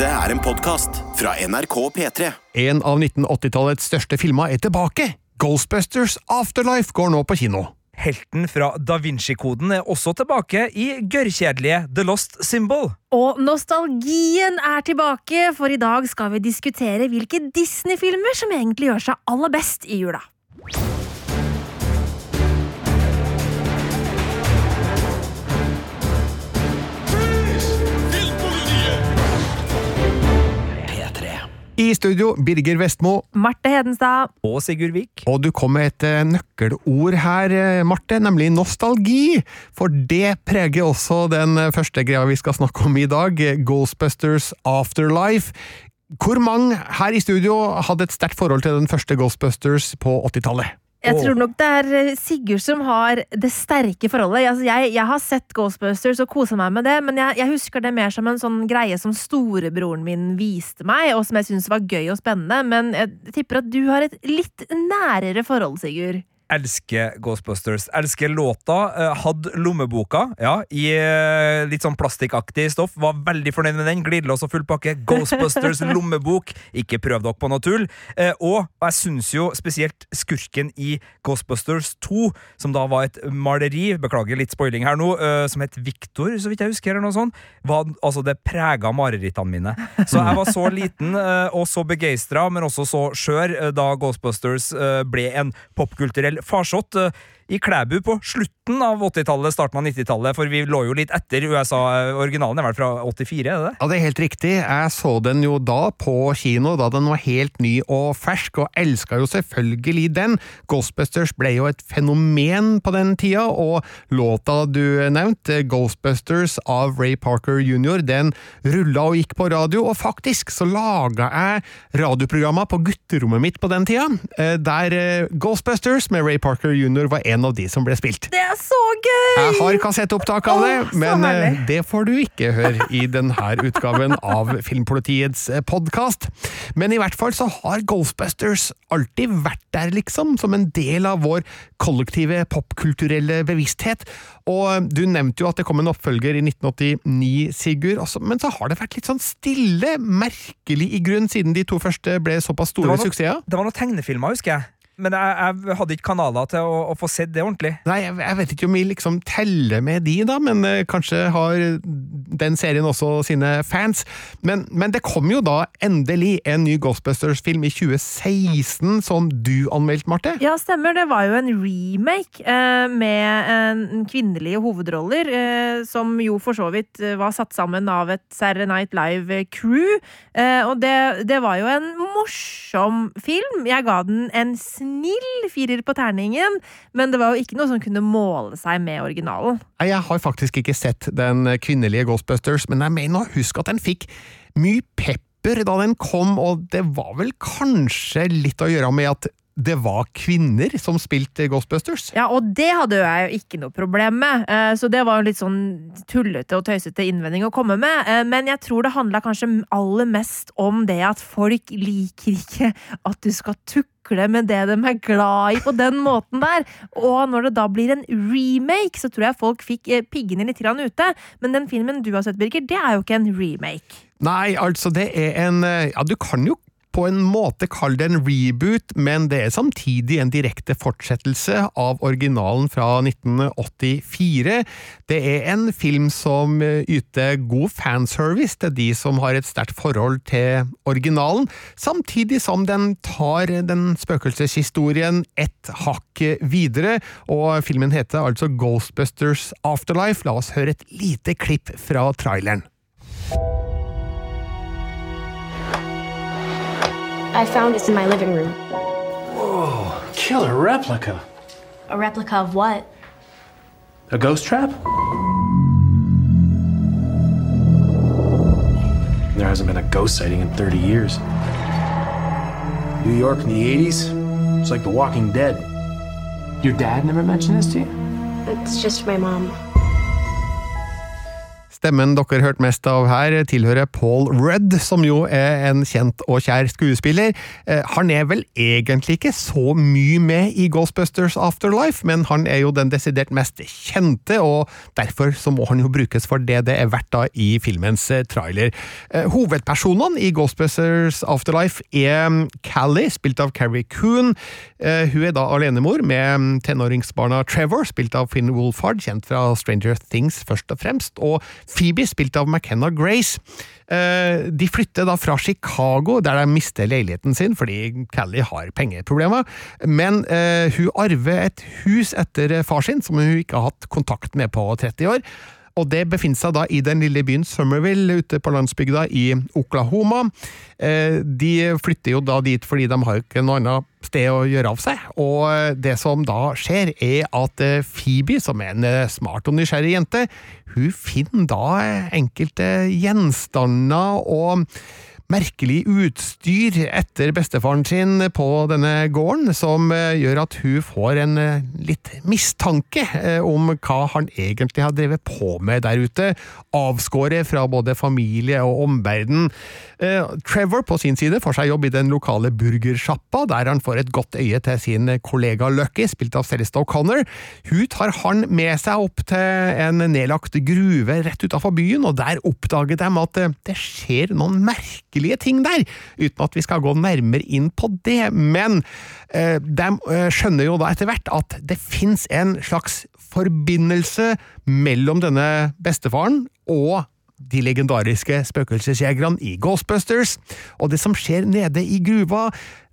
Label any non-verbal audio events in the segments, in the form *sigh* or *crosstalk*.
Dette er en podkast fra NRK P3. En av 1980-tallets største filmer er tilbake. Ghostbusters Afterlife går nå på kino. Helten fra Da Vinci-koden er også tilbake i gørrkjedelige The Lost Symbol. Og nostalgien er tilbake, for i dag skal vi diskutere hvilke Disney-filmer som egentlig gjør seg aller best i jula. I studio Birger Vestmo, Marte Hedenstad. Og Sigurd Vik. og du kom med et eh, nøkkelord her, eh, Marte, nemlig nostalgi. For det preger også den eh, første greia vi skal snakke om i dag, Ghostbusters Afterlife. Hvor mange her i studio hadde et sterkt forhold til den første Ghostbusters på 80-tallet? Jeg tror nok det er eh, Sigurd som har det sterke forholdet. Altså, jeg, jeg har sett Ghostbusters og kosa meg med det, men jeg, jeg husker det mer som en sånn greie som storebroren min viste meg, og som jeg syntes var gøy og spennende. Men jeg tipper at du har et litt nærere forhold, Sigurd. Elsker Ghostbusters. Elsker låta. eh, Hadde lommeboka ja, i eh, litt sånn plastikkaktig stoff. Var veldig fornøyd med den. Glidelås og full pakke. Ghostbusters *laughs* lommebok. Ikke prøv dere på noe tull. Eh, Og jeg syns jo spesielt skurken i Ghostbusters 2, som da var et maleri, beklager litt spoiling her nå, som het Victor, så vidt jeg husker, eller noe sånt, var, altså det prega marerittene mine. Så jeg var så liten og så begeistra, men også så skjør da Ghostbusters ble en popkulturell farsott. I Klæbu på slutten av 80-tallet, starten av 90-tallet, for vi lå jo litt etter USA. Originalen er vel fra 84, er det det? Ja, det er helt riktig. Jeg så den jo da på kino, da den var helt ny og fersk, og elska jo selvfølgelig den. Ghostbusters ble jo et fenomen på den tida, og låta du nevnte, Ghostbusters av Ray Parker jr., den rulla og gikk på radio, og faktisk så laga jeg radioprogramma på gutterommet mitt på den tida, eh, der eh, Ghostbusters med Ray Parker jr. var en av de som ble spilt. Det er så gøy! Jeg har kassettopptak av det, oh, men eh, herlig. det får du ikke høre i denne utgaven av Filmpolitiets podkast. Men i hvert fall så har Ghostbusters alltid vært der, liksom, som en del av vår kollektive popkulturelle bevissthet. Og eh, du nevnte jo at det kom en oppfølger i 1989, Sigurd, også, men så har det vært litt sånn stille, merkelig i grunn, siden de to første ble såpass store noe- suksesser. Det var noen tegnefilmer, husker jeg. Men jeg, jeg hadde ikke kanaler til å, å få sett det ordentlig. Nei, jeg, jeg vet ikke om vi liksom teller med de, da, men uh, kanskje har den serien også sine fans. Men, men det kom jo da endelig en ny Ghostbusters-film i 2016, som du anmeldte, Marte. Ja, stemmer. Det var jo en remake uh, med en kvinnelige hovedroller, eh, som jo for så vidt var satt sammen av et Saturday Night Live-crew. Eh, og det, det var jo en morsom film. Jeg ga den en snill firer på terningen, men det var jo ikke noe som kunne måle seg med originalen. Jeg har faktisk ikke sett den kvinnelige Ghostbusters, men jeg mener å huske at den fikk mye pepper da den kom, og det var vel kanskje litt å gjøre med at det var kvinner som spilte Ghostbusters? Ja, og det hadde jeg jo ikke noe problem med, eh, så det var jo litt sånn tullete og tøysete innvending å komme med. eh, Men jeg tror det handla kanskje aller mest om det at folk liker ikke at du skal tukle med det de er glad i på den måten der. Og når det da blir en remake, så tror jeg folk fikk eh, piggene litt ute. Men den filmen du har sett, Birger, det er jo ikke en remake. Nei, altså det er en eh, Ja, du kan jo på en måte kalle det en reboot, men det er samtidig en direkte fortsettelse av originalen fra 1984. Det er en film som yter god fanservice til de som har et sterkt forhold til originalen, samtidig som den tar den spøkelseshistorien et hakk videre, og filmen heter altså Ghostbusters Afterlife. La oss høre et lite klipp fra traileren. I found this in my living room. Whoa, killer replica. A replica of what? A ghost trap? There hasn't been a ghost sighting in 30 years. New York in the 80s? It's like The Walking Dead. Your dad never mentioned this to you? It's just my mom. Stemmen dere hørte mest av her, tilhører Paul Rudd, som jo er en kjent og kjær skuespiller. Eh, han er vel egentlig ikke så mye med i Ghostbusters Afterlife, men han er jo den desidert mest kjente, og derfor så må han jo brukes for det det er verdt da i filmens eh, trailer. Eh, Hovedpersonene i Ghostbusters Afterlife er mm, Callie, spilt av Carrie Coon. Hun er da alenemor med mm, tenåringsbarna Trevor, spilt av Finn Wolfhard, kjent fra Stranger Things først og fremst, og Phoebe, spilt av McKenna Grace. Eh, De flytter da fra Chicago, der de mister leiligheten sin fordi Callie har pengeproblemer, men eh, hun arver et hus etter far sin, som hun ikke har hatt kontakt med på 30 år. Og det befinner seg da i den lille byen Summerville ute på landsbygda i Oklahoma. Eh, De flytter jo da dit fordi de har ikke noe annet sted å gjøre av seg. Og eh, det som da skjer, er at eh, Phoebe, som er en smart og nysgjerrig jente, hun finner da enkelte gjenstander og merkelig utstyr etter bestefaren sin på denne gården, som eh, gjør at hun får en eh, litt mistanke eh, om hva han egentlig har drevet på med der ute, avskåret fra både familie og omverden. Trevor på sin side får seg jobb i den lokale burgersjappa, der han får et godt øye til sin kollega Lucky, spilt av Celeste O'Connor. Hun tar han med seg opp til en nedlagt gruve rett utafor byen, og der oppdager de at det skjer noen merkelige ting der, uten at vi skal gå nærmere inn på det. Men eh, de eh, skjønner jo da etter hvert at det fins en slags forbindelse mellom denne bestefaren og de legendariske spøkelsesjegerne i Ghostbusters, og det som skjer nede i gruva,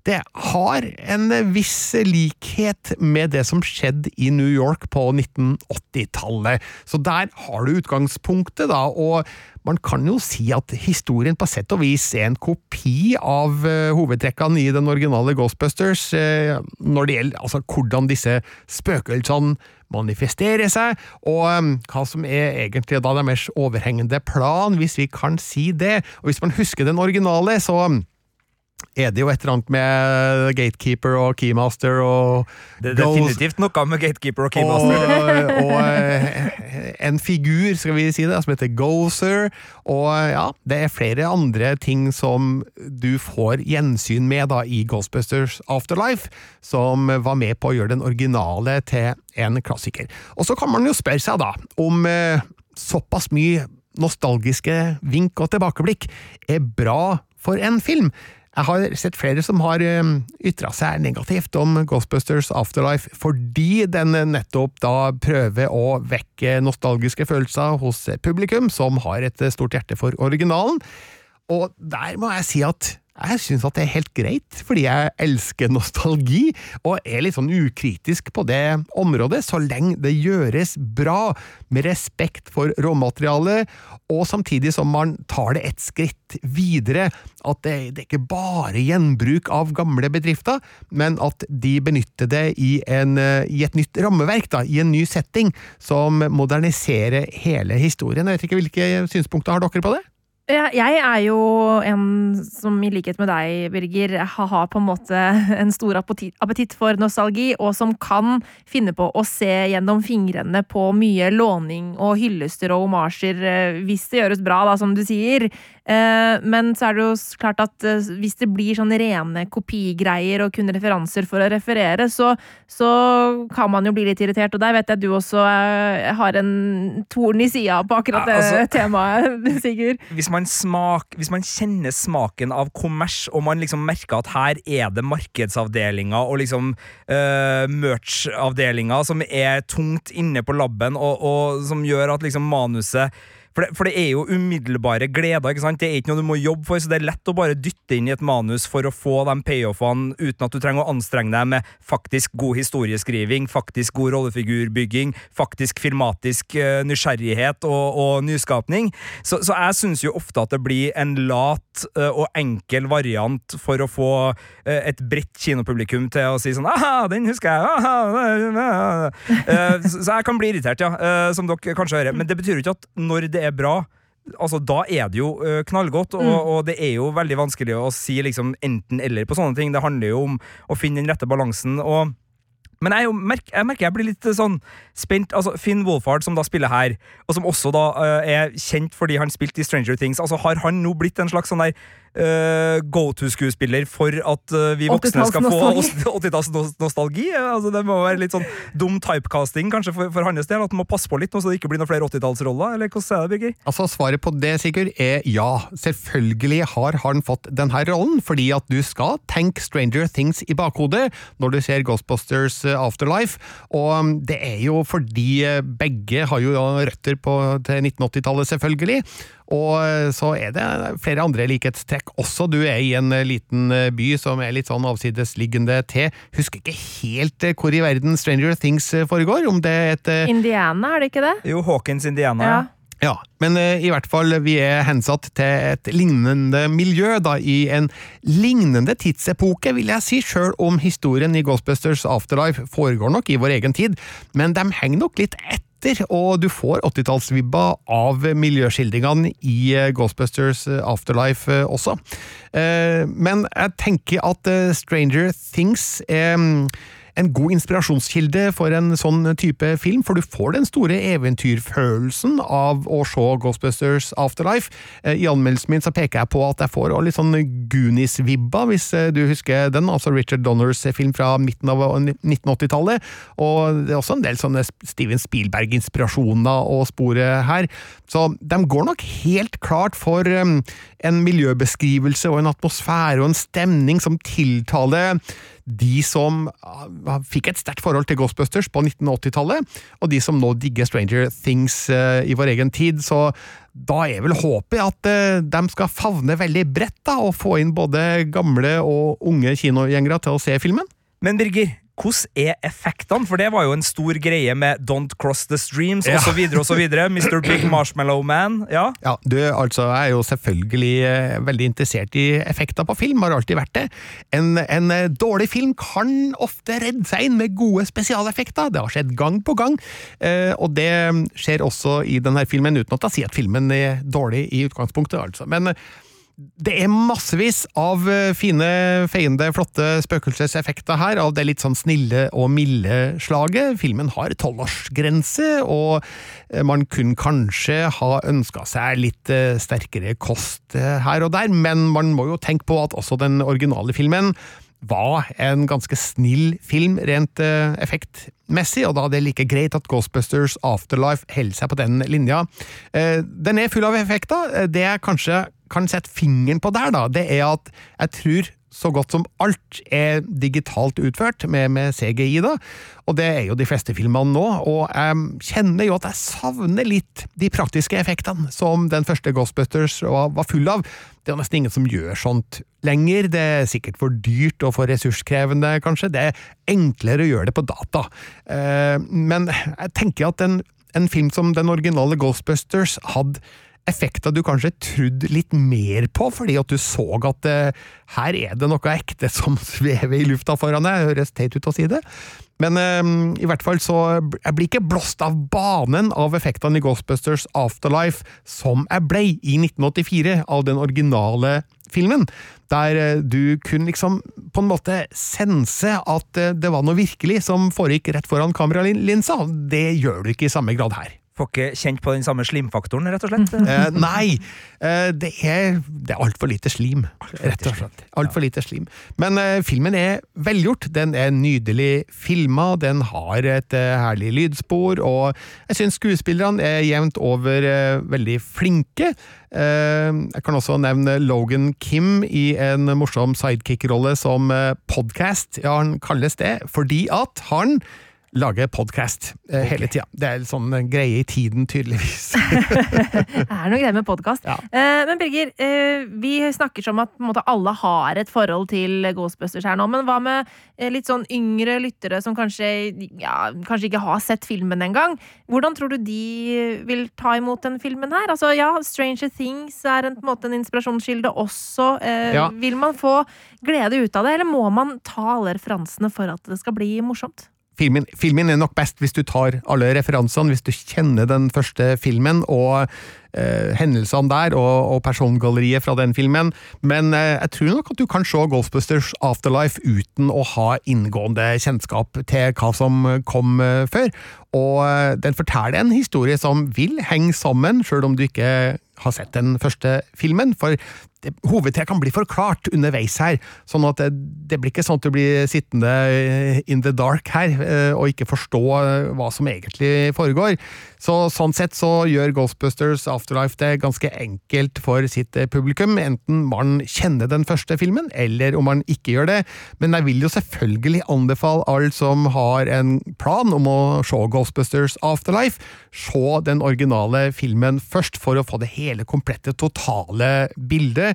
det har en viss likhet med det som skjedde i New York på 1980-tallet. Så der har du utgangspunktet, da, og man kan jo si at historien på sett og vis er en kopi av eh, hovedtrekkene i den originale Ghostbusters, eh, når det gjelder altså hvordan disse spøkelsene manifesterer seg, og eh, hva som er egentlig da deres overhengende plan, hvis vi kan si det. Og hvis man husker den originale, så er det jo et eller annet med Gatekeeper og Keymaster og Det er definitivt noe med Gatekeeper og Keymaster. og, og eh, en figur, skal vi si det, som heter Gozer. Og eh, ja, det er flere andre ting som du får gjensyn med da i Ghostbusters Afterlife, som var med på å gjøre den originale til en klassiker. Og så kan man jo spørre seg da om eh, såpass mye nostalgiske vink og tilbakeblikk er bra for en film. Jeg har sett flere som har ytra seg negativt om Ghostbusters Afterlife fordi den nettopp da prøver å vekke nostalgiske følelser hos publikum, som har et stort hjerte for originalen. Og der må jeg si at jeg syns at det er helt greit, fordi jeg elsker nostalgi, og er litt sånn ukritisk på det området, så lenge det gjøres bra, med respekt for råmaterialet, og samtidig som man tar det et skritt videre. At det, det er ikke bare gjenbruk av gamle bedrifter, men at de benytter det i, en, i et nytt rammeverk, da, i en ny setting, som moderniserer hele historien. Jeg vet ikke Hvilke synspunkter har dere på det? Jeg er jo en som i likhet med deg, Birger, har på en måte en stor appetitt for nostalgi, og som kan finne på å se gjennom fingrene på mye låning og hyllester og omasjer, eh, hvis det gjøres bra, da, som du sier. Eh, Men så er det jo klart at eh, hvis det blir sånne rene kopigreier og kun referanser for å referere, så, så kan man jo bli litt irritert, og der vet jeg du også har en torn i sida på akkurat Ja, altså- temaet, *laughs* Sigurd. hvis man, smak, hvis man kjenner smaken av kommers, og man liksom merker at her er det markedsavdelinga og liksom uh, merch-avdelinga som er tungt inne på labben, og, og som gjør at liksom manuset for det, for det er jo umiddelbare gleder. ikke sant? Det er ikke noe du må jobbe for, så det er lett å bare dytte inn i et manus for å få de payoffene uten at du trenger å anstrenge deg med faktisk god historieskriving, faktisk god rollefigurbygging, faktisk filmatisk uh, nysgjerrighet og, og nyskapning. Så, så jeg syns jo ofte at det blir en lat uh, og enkel variant for å få uh, et bredt kinopublikum til å si sånn Aha, den husker jeg! Aha, Eh, så, så jeg kan bli irritert, ja, som dere kanskje hører. Men det betyr jo ikke at når det er bra Altså, Da er det jo knallgodt, og, og det er jo veldig vanskelig å si liksom enten-eller på sånne ting. Det handler jo om å finne den rette balansen. og Men jeg, merker, jeg merker jeg blir litt sånn spent. Altså, Finn Wolfhard, som da spiller her, og som også da uh, er kjent fordi han spilte i Stranger Things, altså har han nå blitt en slags sånn der uh, go to-skuespiller for at uh, vi voksne skal få 80-tallsnostalgi? *laughs* altså, det må være litt sånn dum typecasting kanskje for, for hans del, at han må passe på litt nå så det ikke blir noen flere 80-tallsroller? Eller hvordan er det, Birger? Altså, Svaret på det Sigurd, er ja. Selvfølgelig har han fått denne rollen, fordi at du skal tenke Stranger Things i bakhodet når du ser Ghostbusters eh, Afterlife, og um, det er jo fordi eh, begge har jo røtter på, til 1980-tallet, selvfølgelig. Og eh, så er det flere andre likhetstrekk også. Du er i en liten by som er litt sånn avsidesliggende til. Husker ikke helt hvor i verden Stranger Things foregår, om det er et Indiana, er det ikke det? Jo, Hawkins Indiana. Ja. Ja, men i hvert fall vi er hensatt til et lignende miljø, da, i en lignende tidsepoke, vil jeg si, sjøl om historien i Ghostbusters Afterlife foregår nok i vår egen tid, men de henger nok litt etter. Og du får 80-tallsvibba av miljøskildringene i uh, Ghostbusters Afterlife uh, også. men jeg tenker at Stranger Things er en god inspirasjonskilde for en sånn type film, for du får den store eventyrfølelsen av å se Ghostbusters Afterlife. Eh, I anmeldelsen min så peker jeg på at jeg får litt sånn Goonies-vibba, hvis eh, du husker den, altså Richard Donners film fra midten av 1980-tallet. Og det er også en del sånne Steven Spielberg-inspirasjoner å spore her. Så de går nok helt klart for en miljøbeskrivelse og en atmosfære og en stemning som tiltaler de som ah, fikk et sterkt forhold til Ghostbusters på 1980-tallet, og de som nå digger Stranger Things uh, i vår egen tid. Så da er vel håpet at uh, de skal favne veldig bredt da, og få inn både gamle og unge kinogjengere til å se filmen. Men Birger, hvordan er effektene? For det var jo en stor greie med Don't Cross the Streams Ja. osv. osv. Mr. Big *clears throat* Marshmallow Man. Ja. Ja, du, altså, jeg er jo selvfølgelig eh, veldig interessert i effekter på film, har alltid vært det. En, en eh, dårlig film kan ofte redde seg inn med gode spesialeffekter, det har skjedd gang på gang, eh, og det skjer også i denne filmen, uten at jeg sier at filmen er dårlig i utgangspunktet, altså. Men eh, det er massevis av eh, fine, feiende, flotte spøkelseseffekter her, av det litt sånn snille og milde slaget. Filmen har tolvårsgrense, og eh, man kunne kanskje ha ønska seg litt eh, sterkere kost her og der, men man må jo tenke på at også den originale filmen var en ganske snill film rent effektmessig, og da er det like greit at Ghostbusters Afterlife holder seg på den linja. Den er full av effekter. Det jeg kanskje kan sette fingeren på der, da, det er at jeg tror så godt som alt er digitalt utført, med, med CGI, da. Og det er jo de fleste filmene nå, og jeg kjenner jo at jeg savner litt de praktiske effektene som den første Ghostbusters var, var full av. Det er nesten ingen som gjør sånt lenger, det er sikkert for dyrt og for ressurskrevende, kanskje. Det er enklere å gjøre det på data. Eh, men jeg tenker at en, en film som den originale Ghostbusters hadde effekter du kanskje trodde litt mer på, fordi at du så at eh, her er det noe ekte som *laughs* svever i lufta foran deg. Høres teit ut å si det, men eh, i hvert fall så Jeg blir ikke blåst av banen av effektene i Ghostbusters Afterlife som jeg ble i 1984 av den originale filmen, der eh, du kunne liksom på en måte sense at eh, det var noe virkelig som foregikk rett foran kameralinsa. Det gjør du ikke i samme grad her. Får ikke kjent på den samme slimfaktoren, rett og slett. Eh, nei, eh, det er, det er altfor lite slim, rett og slett. Altfor lite slim. Men eh, filmen er velgjort. Den er nydelig filma, den har et eh, herlig lydspor, og jeg syns skuespillerne er jevnt over eh, veldig flinke. Eh, jeg kan også nevne Logan Kim i en morsom sidekick-rolle som podcast. Ja, han kalles det fordi at han lager podkast eh, hele tida. Det er en sånn greie i tiden, tydeligvis. *laughs* Det er noe greier med podkast. Ja. men Birger, eh, vi snakker som at på en måte, alle har et forhold til Ghostbusters her nå. Men hva med eh, litt sånn yngre lyttere som kanskje, ja, kanskje ikke har sett filmen engang? Hvordan tror du de vil ta imot den filmen her? Altså, ja, Stranger Things er en, på en måte en inspirasjonskilde også. Eh, Ja. Vil man få glede ut av det, eller må man ta alle referansene for at det skal bli morsomt? Filmen, filmen er nok best hvis du tar alle referansene, hvis du kjenner den første filmen og eh, hendelsene der, og, og persongalleriet fra den filmen. Men eh, jeg tror nok at du kan se Ghostbusters Afterlife uten å ha inngående kjennskap til hva som kom eh, før. Og eh, den forteller en historie som vil henge sammen, sjøl om du ikke har sett den første filmen. For det, kan bli forklart underveis her, sånn at det, det blir ikke sånn at du blir sittende in the dark her eh, og ikke forstå eh, hva som egentlig foregår. Så Sånn sett så gjør Ghostbusters Afterlife det ganske enkelt for sitt eh, publikum, enten man kjenner den første filmen, eller om man ikke gjør det. Men jeg vil jo selvfølgelig anbefale alle som har en plan om å se Ghostbusters Afterlife, se den originale filmen først, for å få det hele komplette, totale bildet.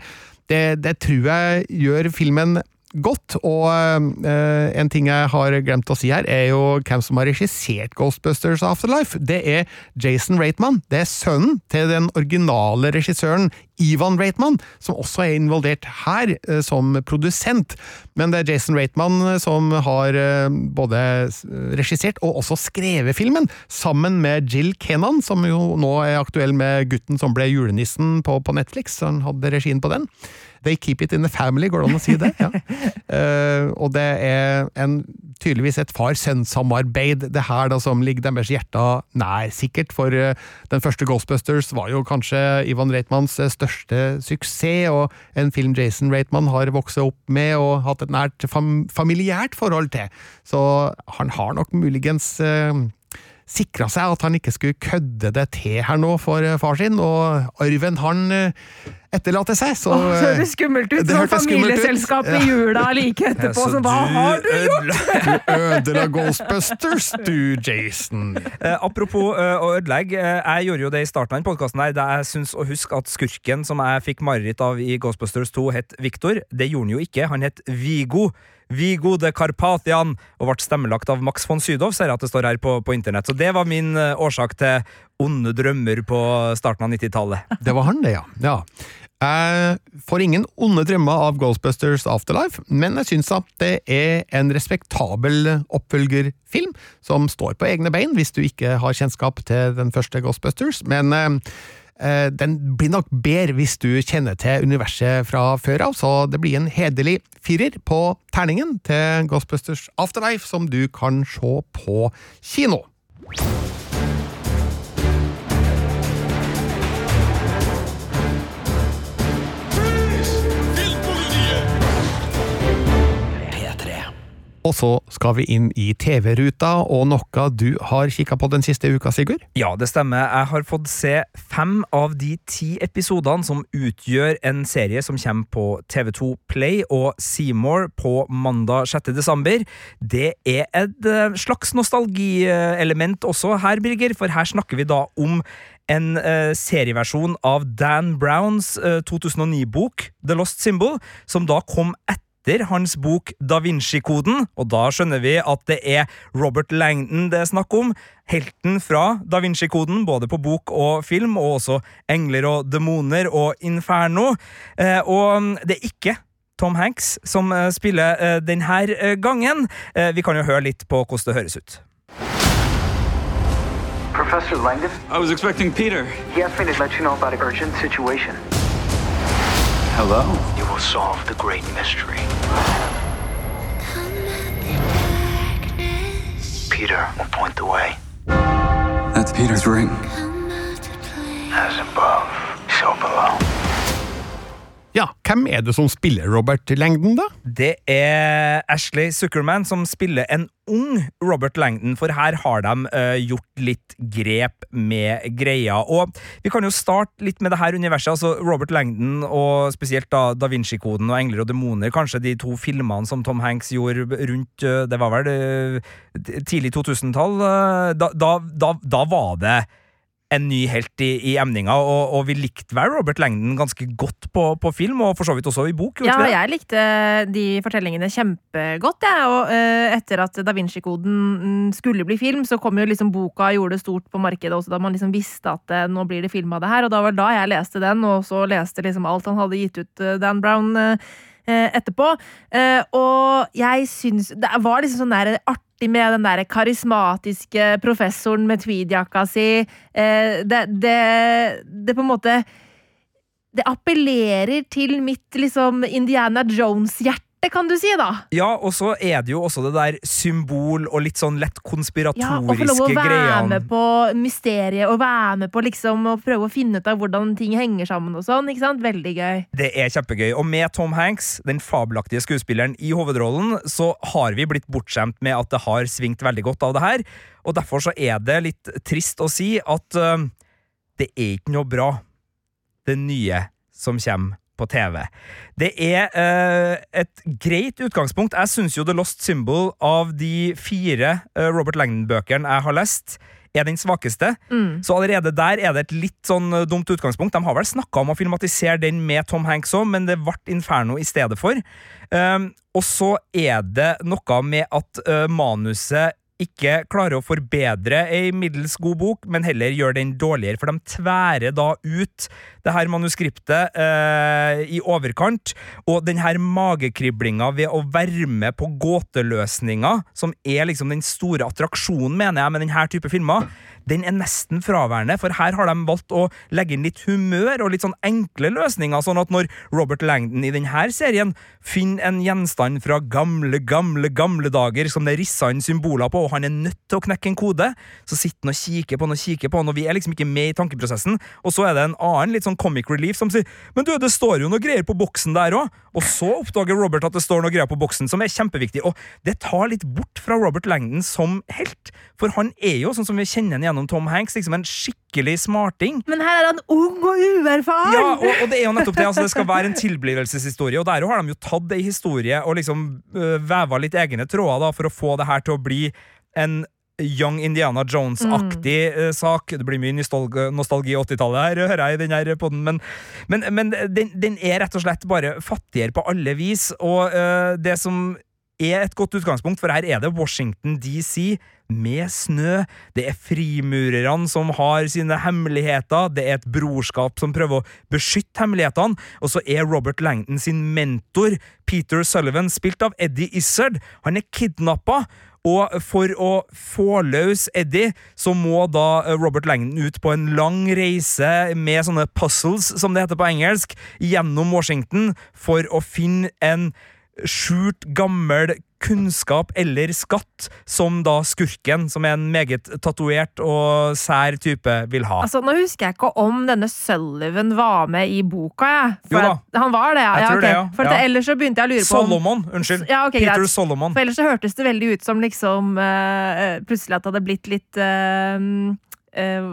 Det, det tror jeg gjør filmen godt, og eh, en ting jeg har glemt å si her, er jo hvem som har regissert Ghostbusters Afterlife. Det er Jason Reitman. Det er sønnen til den originale regissøren Ivan Reitman, som også er involvert her eh, som produsent. Men det er Jason Reitman som har eh, både regissert og også skrevet filmen, sammen med Jill Kenan, som jo nå er aktuell med gutten som ble julenissen på, på Netflix. Han hadde regien på den. They keep it in the family, går det an å si det? Ja. Uh, *laughs* og det er en, tydeligvis et far-sønn-samarbeid, det her da som ligger deres hjerter nær, sikkert. For uh, den første Ghostbusters var jo kanskje Ivan Reitmans eh, største suksess, og en film Jason Reitman har vokst opp med og hatt et nært fam familiært forhold til. Så han har nok muligens eh, sikra seg at han ikke skulle kødde det til her nå for eh, far sin, og arven han eh, etterlater seg, så Åh, så det skummelt ut! det Sånn ut. familieselskap i jula like etterpå. Så Så hva du har du gjort?! *laughs* Du ødela Ghostbusters, du, Jason. Eh, apropos eh, å ødelegge, eh, jeg gjorde jo det i starten av podkasten der, da jeg syns å huske at skurken som jeg fikk mareritt av i Ghostbusters 2, het Victor. Det gjorde han jo ikke, han het Vigo. Vigo gode Karpatian, og ble stemmelagt av Max von Sydow, ser jeg at det står her på, på internett. Så det var min eh, årsak til onde drømmer på starten av 90-tallet. *laughs* Det var han, det, ja. ja. Jeg får ingen onde drømmer av Ghostbusters Afterlife, men jeg syns at det er en respektabel oppfølgerfilm, som står på egne bein, hvis du ikke har kjennskap til den første Ghostbusters. Men eh, den blir nok bedre hvis du kjenner til universet fra før av, så det blir en hederlig firer på terningen til Ghostbusters Afterlife, som du kan se på kino. Og så skal vi inn i TV-ruta, og noe du har kikka på den siste uka, Sigurd? Ja, det stemmer. Jeg har fått se fem av de ti episodene som utgjør en serie som kommer på TV2 Play og Seymour på mandag 6. desember. Det er et eh, slags nostalgielement også her, Birger, for her snakker vi da om en eh, serieversjon av Dan Browns eh, 2009-bok The Lost Symbol, som da kom etter etter hans bok Da Vinci-koden, og da skjønner vi at det er Robert Langdon det er snakk om. Helten fra Da Vinci-koden, både på bok og film, og også Engler og demoner og Inferno. Eh, og det er ikke Tom Hanks som eh, spiller eh, denne gangen. Eh, vi kan jo høre litt på hvordan det høres ut. Professor Langdon, I was expecting Peter. he asked me to let you know about an urgent situation. Hello? You will solve the great mystery. Peter will point the way. That's Peter's ring. As above, so below. Ja, hvem er det som spiller Robert Langdon, da? Det er Ashley Zuckerman som spiller en ung Robert Langdon, for her har de eh, gjort litt grep med greia. Og vi kan jo starte litt med det her universet. altså Robert Langdon og spesielt da Da Vinci-koden og Engler og demoner, kanskje de to filmene som Tom Hanks gjorde rundt eh, Det var vel eh, tidlig 2000-tall. eh, da, da, da, da var det en ny helt i, i emninga, og, og vi likte vel Robert Langdon ganske godt på, på film, og for så vidt også i bok. Ja, det? jeg likte de fortellingene kjempegodt, jeg. Og uh, etter at Da Vinci-koden mm, skulle bli film, så kom jo liksom boka og gjorde det stort på markedet også, da man liksom visste at uh, nå blir det film av det her. Og da var da jeg leste den, og så leste liksom alt han hadde gitt ut, uh, Dan Brown, etterpå. Og jeg syns Det var liksom sånn der artig artig med den der karismatiske professoren med tweedjakka si. Eh, det, det, det på en måte Det appellerer til mitt liksom Indiana Jones-hjerte, kan du si, da. Ja, og så er det jo også det der symbol og litt sånn lett Ja, og få lov å være greiene. med på mysteriet, og være med på liksom å prøve å finne ut av hvordan ting henger sammen og sånn. ikke sant? Veldig gøy. Det er kjempegøy. Og med Tom Hanks, den fabelaktige skuespilleren i hovedrollen, så har vi blitt bortskjemt med at det har svingt veldig godt av det her. Og derfor så er det litt trist å si at uh, det er ikke noe bra, det nye som kommer på TV. Det er uh, et greit utgangspunkt. Jeg syns jo The Lost Symbol av de fire uh, Robert Langdon-bøkene jeg har lest, er den svakeste. Så allerede der er det et litt sånn øh, dumt utgangspunkt. De har vel snakka om å filmatisere den med Tom Hanks òg, men det ble Inferno i stedet for. Um, og så er det noe med at uh, manuset ikke klarer å forbedre ei middels god bok, men heller gjør den dårligere, for de tværer da ut det her manuskriptet eh, i overkant, og den her magekriblinga ved å være med på gåteløsninga, som er liksom den store attraksjonen, mener jeg, med denne type filmer, den er nesten fraværende, for her har de valgt å legge inn litt humør og litt sånn enkle løsninger, sånn at når Robert Langdon i denne serien finner en gjenstand fra gamle, gamle, gamle dager som det er rissa inn symboler på, og han er nødt til å knekke en kode, så sitter han og kikker på han og kikker på han, og vi er liksom ikke med i tankeprosessen, og så er det en annen litt sånn comic relief som sier men du, det står jo noe greier på boksen der òg, og så oppdager Robert at det står noe greier på boksen som er kjempeviktig, og det tar litt bort fra Robert Langdon som helt, for han er jo, sånn som vi kjenner ham gjennom Tom Hanks, liksom en skikkelig smarting. Men her er han ung og uerfaren! Ja, og, og det er jo nettopp det. altså Det skal være en tilblivelseshistorie, og der har de jo tatt ei historie og liksom øh, veva litt egne tråder da, for å få det her til å bli en Young Indiana Jones-aktig mm. sak. Det blir mye nostalgi, nostalgi 80-tallet her, hører jeg i den her podden, men, men, men den, den er rett og slett bare fattigere på alle vis, og uh, det som er et godt utgangspunkt, for her er det Washington DC med snø. Det er frimurerne som har sine hemmeligheter, det er et brorskap som prøver å beskytte hemmelighetene, og så er Robert Langton sin mentor, Peter Sullivan, spilt av Eddie Izzard. Han er kidnappa. Og for å få løs Eddie, så må da eh, Robert Langdon ut på en lang reise med sånne puzzles, som det heter på engelsk, gjennom Washington for å finne en skjult, gammel kunnskap eller skatt som da skurken, som er en meget tatovert og sær type, vil ha. Altså, Nå husker jeg ikke om denne Sullivan var med i boka. Jeg. For Jo da. Han var det, ja. Jeg ja, tror ok. det, ja. For Ja. ellers så begynte jeg å lure på om Solomon, unnskyld. Ja, okay, Peter greit. Solomon. For ellers så hørtes det veldig ut som liksom uh, Plutselig at det hadde blitt litt eh,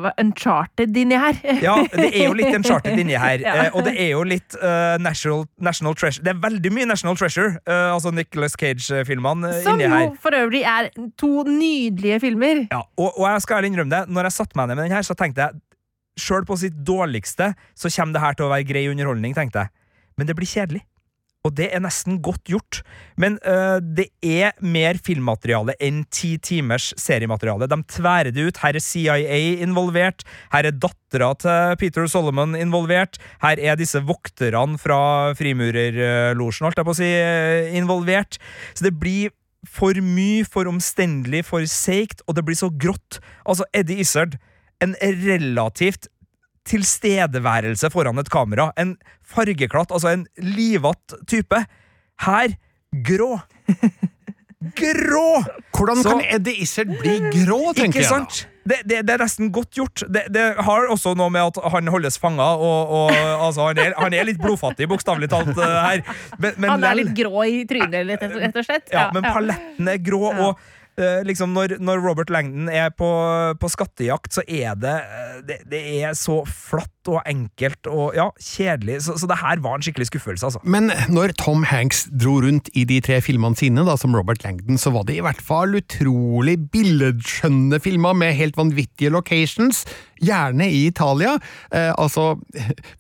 hva- uncharted inni her. *laughs* Ja, det er jo litt Uncharted inni her, *laughs* Ja. eh, og det er jo litt uh, national, national Treasure. Det er veldig mye National Treasure, uh, altså Nicholas Cage-filmene Som inni her. her. for øvrig er to nydelige filmer. Ja, og, og jeg skal ærlig innrømme det, når jeg satte meg ned med den her, så tenkte jeg Sjøl på sitt dårligste så kommer det her til å være grei underholdning, tenkte jeg. Men det blir kjedelig. Og det er nesten godt gjort. Men øh, det er mer filmmateriale enn ti timers seriemateriale. De tværer det ut. Her er CIA involvert. Her er dattera til Peter Solomon involvert. Her er disse vokterne fra frimurerlosjen, holdt jeg på å si, øh, involvert. Så det blir for mye, for omstendelig, for seigt, og det blir så grått. Altså, Eddie Izzard, en relativt tilstedeværelse foran et kamera. En fargeklatt, altså en livatt type. Her grå. Grå! Hvordan Så- kan Eddie Izzard bli grå, tenker jeg da? Det, det, det er nesten godt gjort. Det, det har også noe med at han holdes fanga, og, og altså, han, er, han er litt blodfattig, bokstavelig talt, eh, her. Men, men Han er litt grå i trynet, rett og slett. ja, men paletten er grå, Ja. og liksom når, når Robert Langdon er på, på skattejakt, så er det, eh, det Det er så flatt og enkelt og ja, kjedelig. Så, så det her var en skikkelig skuffelse, altså. Men når Tom Hanks dro rundt i de tre filmene sine, da, som Robert Langdon, så var det i hvert fall utrolig billedskjønne filmer med helt vanvittige locations, gjerne i Italia. Eh, altså,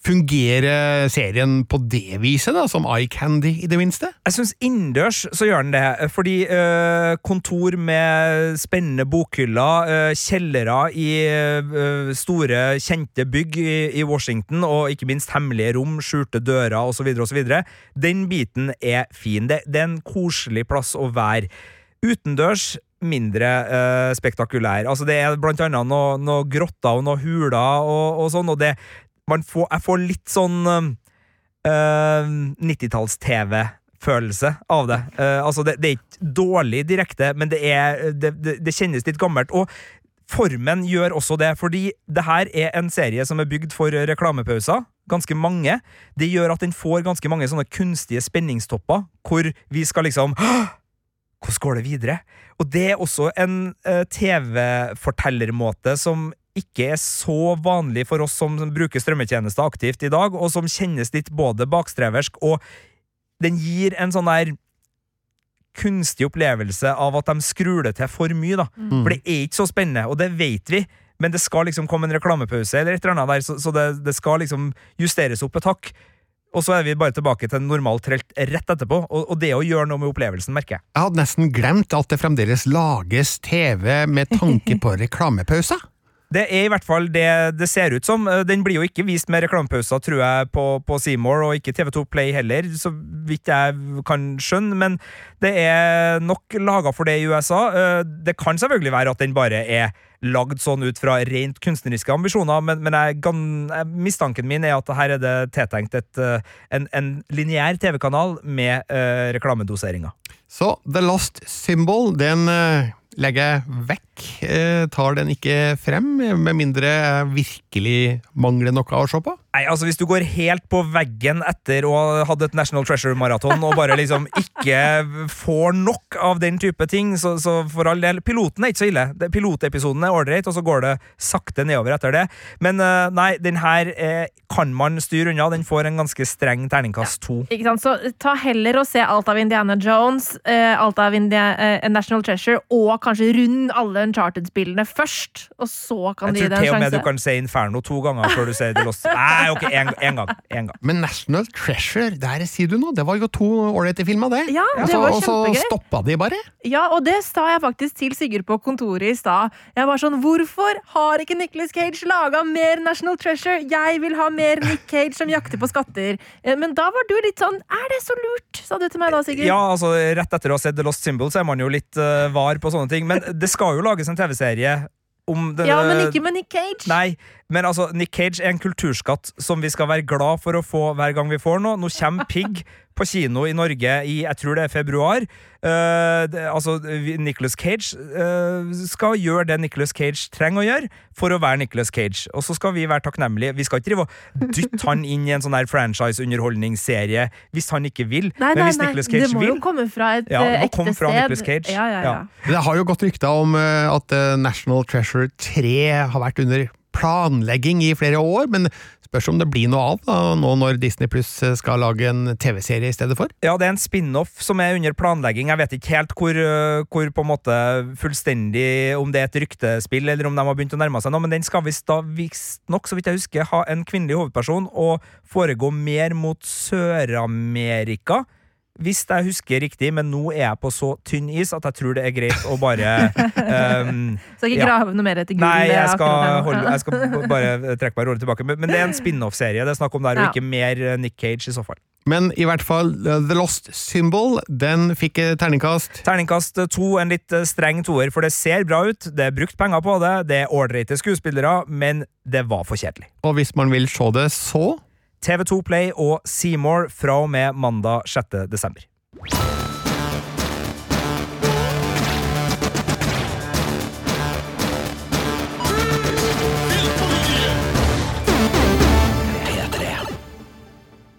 fungerer serien på det viset, da, som Eye Candy, i det minste? Jeg syns innendørs så gjør den det, fordi eh, kontor med spennende bokhyller, eh, kjellere i eh, store, kjente bygg i, i Washington, og ikke minst hemmelige rom, skjulte dører osv., osv., den biten er fin. Det, det er en koselig plass å være. Utendørs mindre uh, spektakulær. Altså Det er blant annet noen noe grotter og noen huler og, og sånn, og det får, Jeg får litt sånn uh, 90-talls-TV-følelse av det. Uh, altså det, det er ikke dårlig direkte, men det, er, det, det kjennes litt gammelt. Og formen gjør også det, fordi det her er en serie som er bygd for reklamepauser. Ganske mange. Det gjør at den får ganske mange sånne kunstige spenningstopper, hvor vi skal liksom «Hå! Hvordan går det videre? Og det er også en eh, TV-fortellermåte som ikke er så vanlig for oss som bruker strømmetjenester aktivt i dag, og som kjennes litt både bakstreversk og Den gir en sånn der kunstig opplevelse av at de skrur det til for mye, da. Mm. For det er ikke så spennende, og det vet vi. Men det skal liksom komme en reklamepause eller et eller annet der, så, så det, det skal liksom justeres opp et hakk. Og så er vi bare tilbake til normalt trelt rett etterpå, og, og det å gjøre noe med opplevelsen, merker jeg. Jeg hadde nesten glemt at det fremdeles lages TV med tanke på *laughs* reklamepauser. Det er i hvert fall det det ser ut som. Eh, Den blir jo ikke vist med reklamepauser, tror jeg, på, Seymour, og ikke TV2 Play heller, så vidt jeg kan skjønne, men det er nok laga for det i USA. Eh, Det kan selvfølgelig være at den bare er lagd sånn ut fra rent kunstneriske ambisjoner, men, men jeg, mistanken min er at her er det tiltenkt eh, en, en lineær TV-kanal med uh, reklamedoseringer. Så The Lost Symbol, den uh, legger vekk. Eh, tar den ikke frem, med mindre jeg virkelig mangler noe å se på. Nei, altså Hvis du går helt på veggen etter å ha hatt et National Treasure-maraton og bare liksom ikke får nok av den type ting, så, så for all del Piloten er ikke så ille. Pilotepisoden er ålreit, og så går det sakte nedover etter det. Men eh, nei, den her eh, kan man styre unna. Den får en ganske streng terningkast to. Ikke sant? Så ta heller og se alt av Indiana Jones, alt av India, National Treasure, og kanskje rund alle Uncharted-spillene først, og så kan de gi Jeg tror det til og en med du kan se Inferno to ganger før du ser The Lost. Nei, ok, én gang. En gang. Men National Treasure, der sier du noe. Det var jo to ålreite filmer, det. Ja, det var kjempegøy. Og så stoppa de bare. Ja, og det sa jeg faktisk til Sigurd på kontoret i stad. Jeg var sånn, Hvorfor har ikke Nicolas Cage laga mer National Treasure? Jeg vil ha mer Nick Cage som jakter på skatter. Eh, Men da var du litt sånn Er det så lurt? sa du til meg da, Sigurd. Ja, altså Rett etter å ha sett The Lost Symbol, så er man jo litt uh, var på sånne ting. Men det skal jo lages en TV-serie om denne Ja, men ikke med Nick Cage. Nei, men altså, Nick Cage er en kulturskatt som vi skal være glad for å få hver gang vi får noe. Nå kommer Pigg på kino i Norge i jeg tror det er februar. Uh, det, altså, Nicholas Nicolas Cage uh, skal gjøre det Nicolas Cage trenger å gjøre for å være Nicolas Cage. Og så skal vi være takknemlige. Vi skal ikke drive og dytte han inn i en sånn der franchise-underholdningsserie hvis han ikke vil. Nei, men hvis nei, Nicolas Cage vil det må vil jo komme fra et Ja, det eh, ekte sted. Cage. Ja, ja, ja. Ja. Det har jo gått rykter om at National Treasure 3 har vært under planlegging i flere år, men spørs om det blir noe av da, nå når Disney Pluss skal lage en TV-serie i stedet for. Ja, det er en spin-off som er under planlegging. Jeg vet ikke helt hvor, øh, hvor på en måte fullstendig Om det er et ryktespill, eller om de har begynt å nærme seg nå, men den skal visst da visstnok, så vidt jeg husker, ha en kvinnelig hovedperson og foregå mer mot Sør-Amerika. Hvis jeg husker riktig, men nå er jeg på så tynn is at jeg tror det er greit å bare um, *laughs* Så ikke Ja. grave noe mer etter gull. Nei, jeg skal, holde, jeg skal *laughs* bare trekke meg rolig tilbake. Men, men det er en spin-off-serie det er snakk om der, og Ja. ikke mer eh, Nick Cage i så fall. Men i hvert fall, eh, The Lost Symbol, den fikk eh, terningkast. Terningkast to, en litt streng toer, for det ser bra ut, det er brukt penger på det, det er ålreite skuespillere, men det var for kjedelig. Og hvis man vil se det, så TV2 Play og Seymour fra og med mandag 6. desember.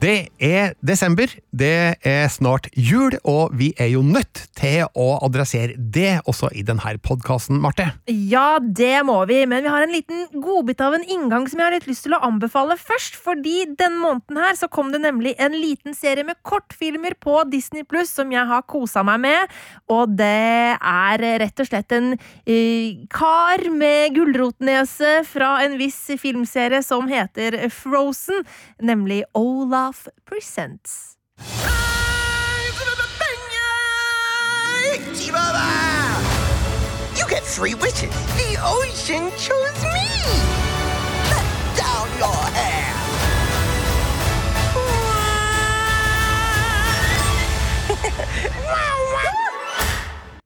Det er desember, det er snart jul, og vi er jo nødt til å adressere det også i denne podkasten, Marte. Ja, det må vi, men vi har en liten godbit av en inngang som jeg har litt lyst til å anbefale først, fordi denne måneden her så kom det nemlig en liten serie med kortfilmer på Disney Pluss som jeg har kosa meg med, og det er rett og slett en eh, kar med gulrotnese fra en viss filmserie som heter Frozen, nemlig Olaf Presents. You get three wishes. The ocean chose me. Let down your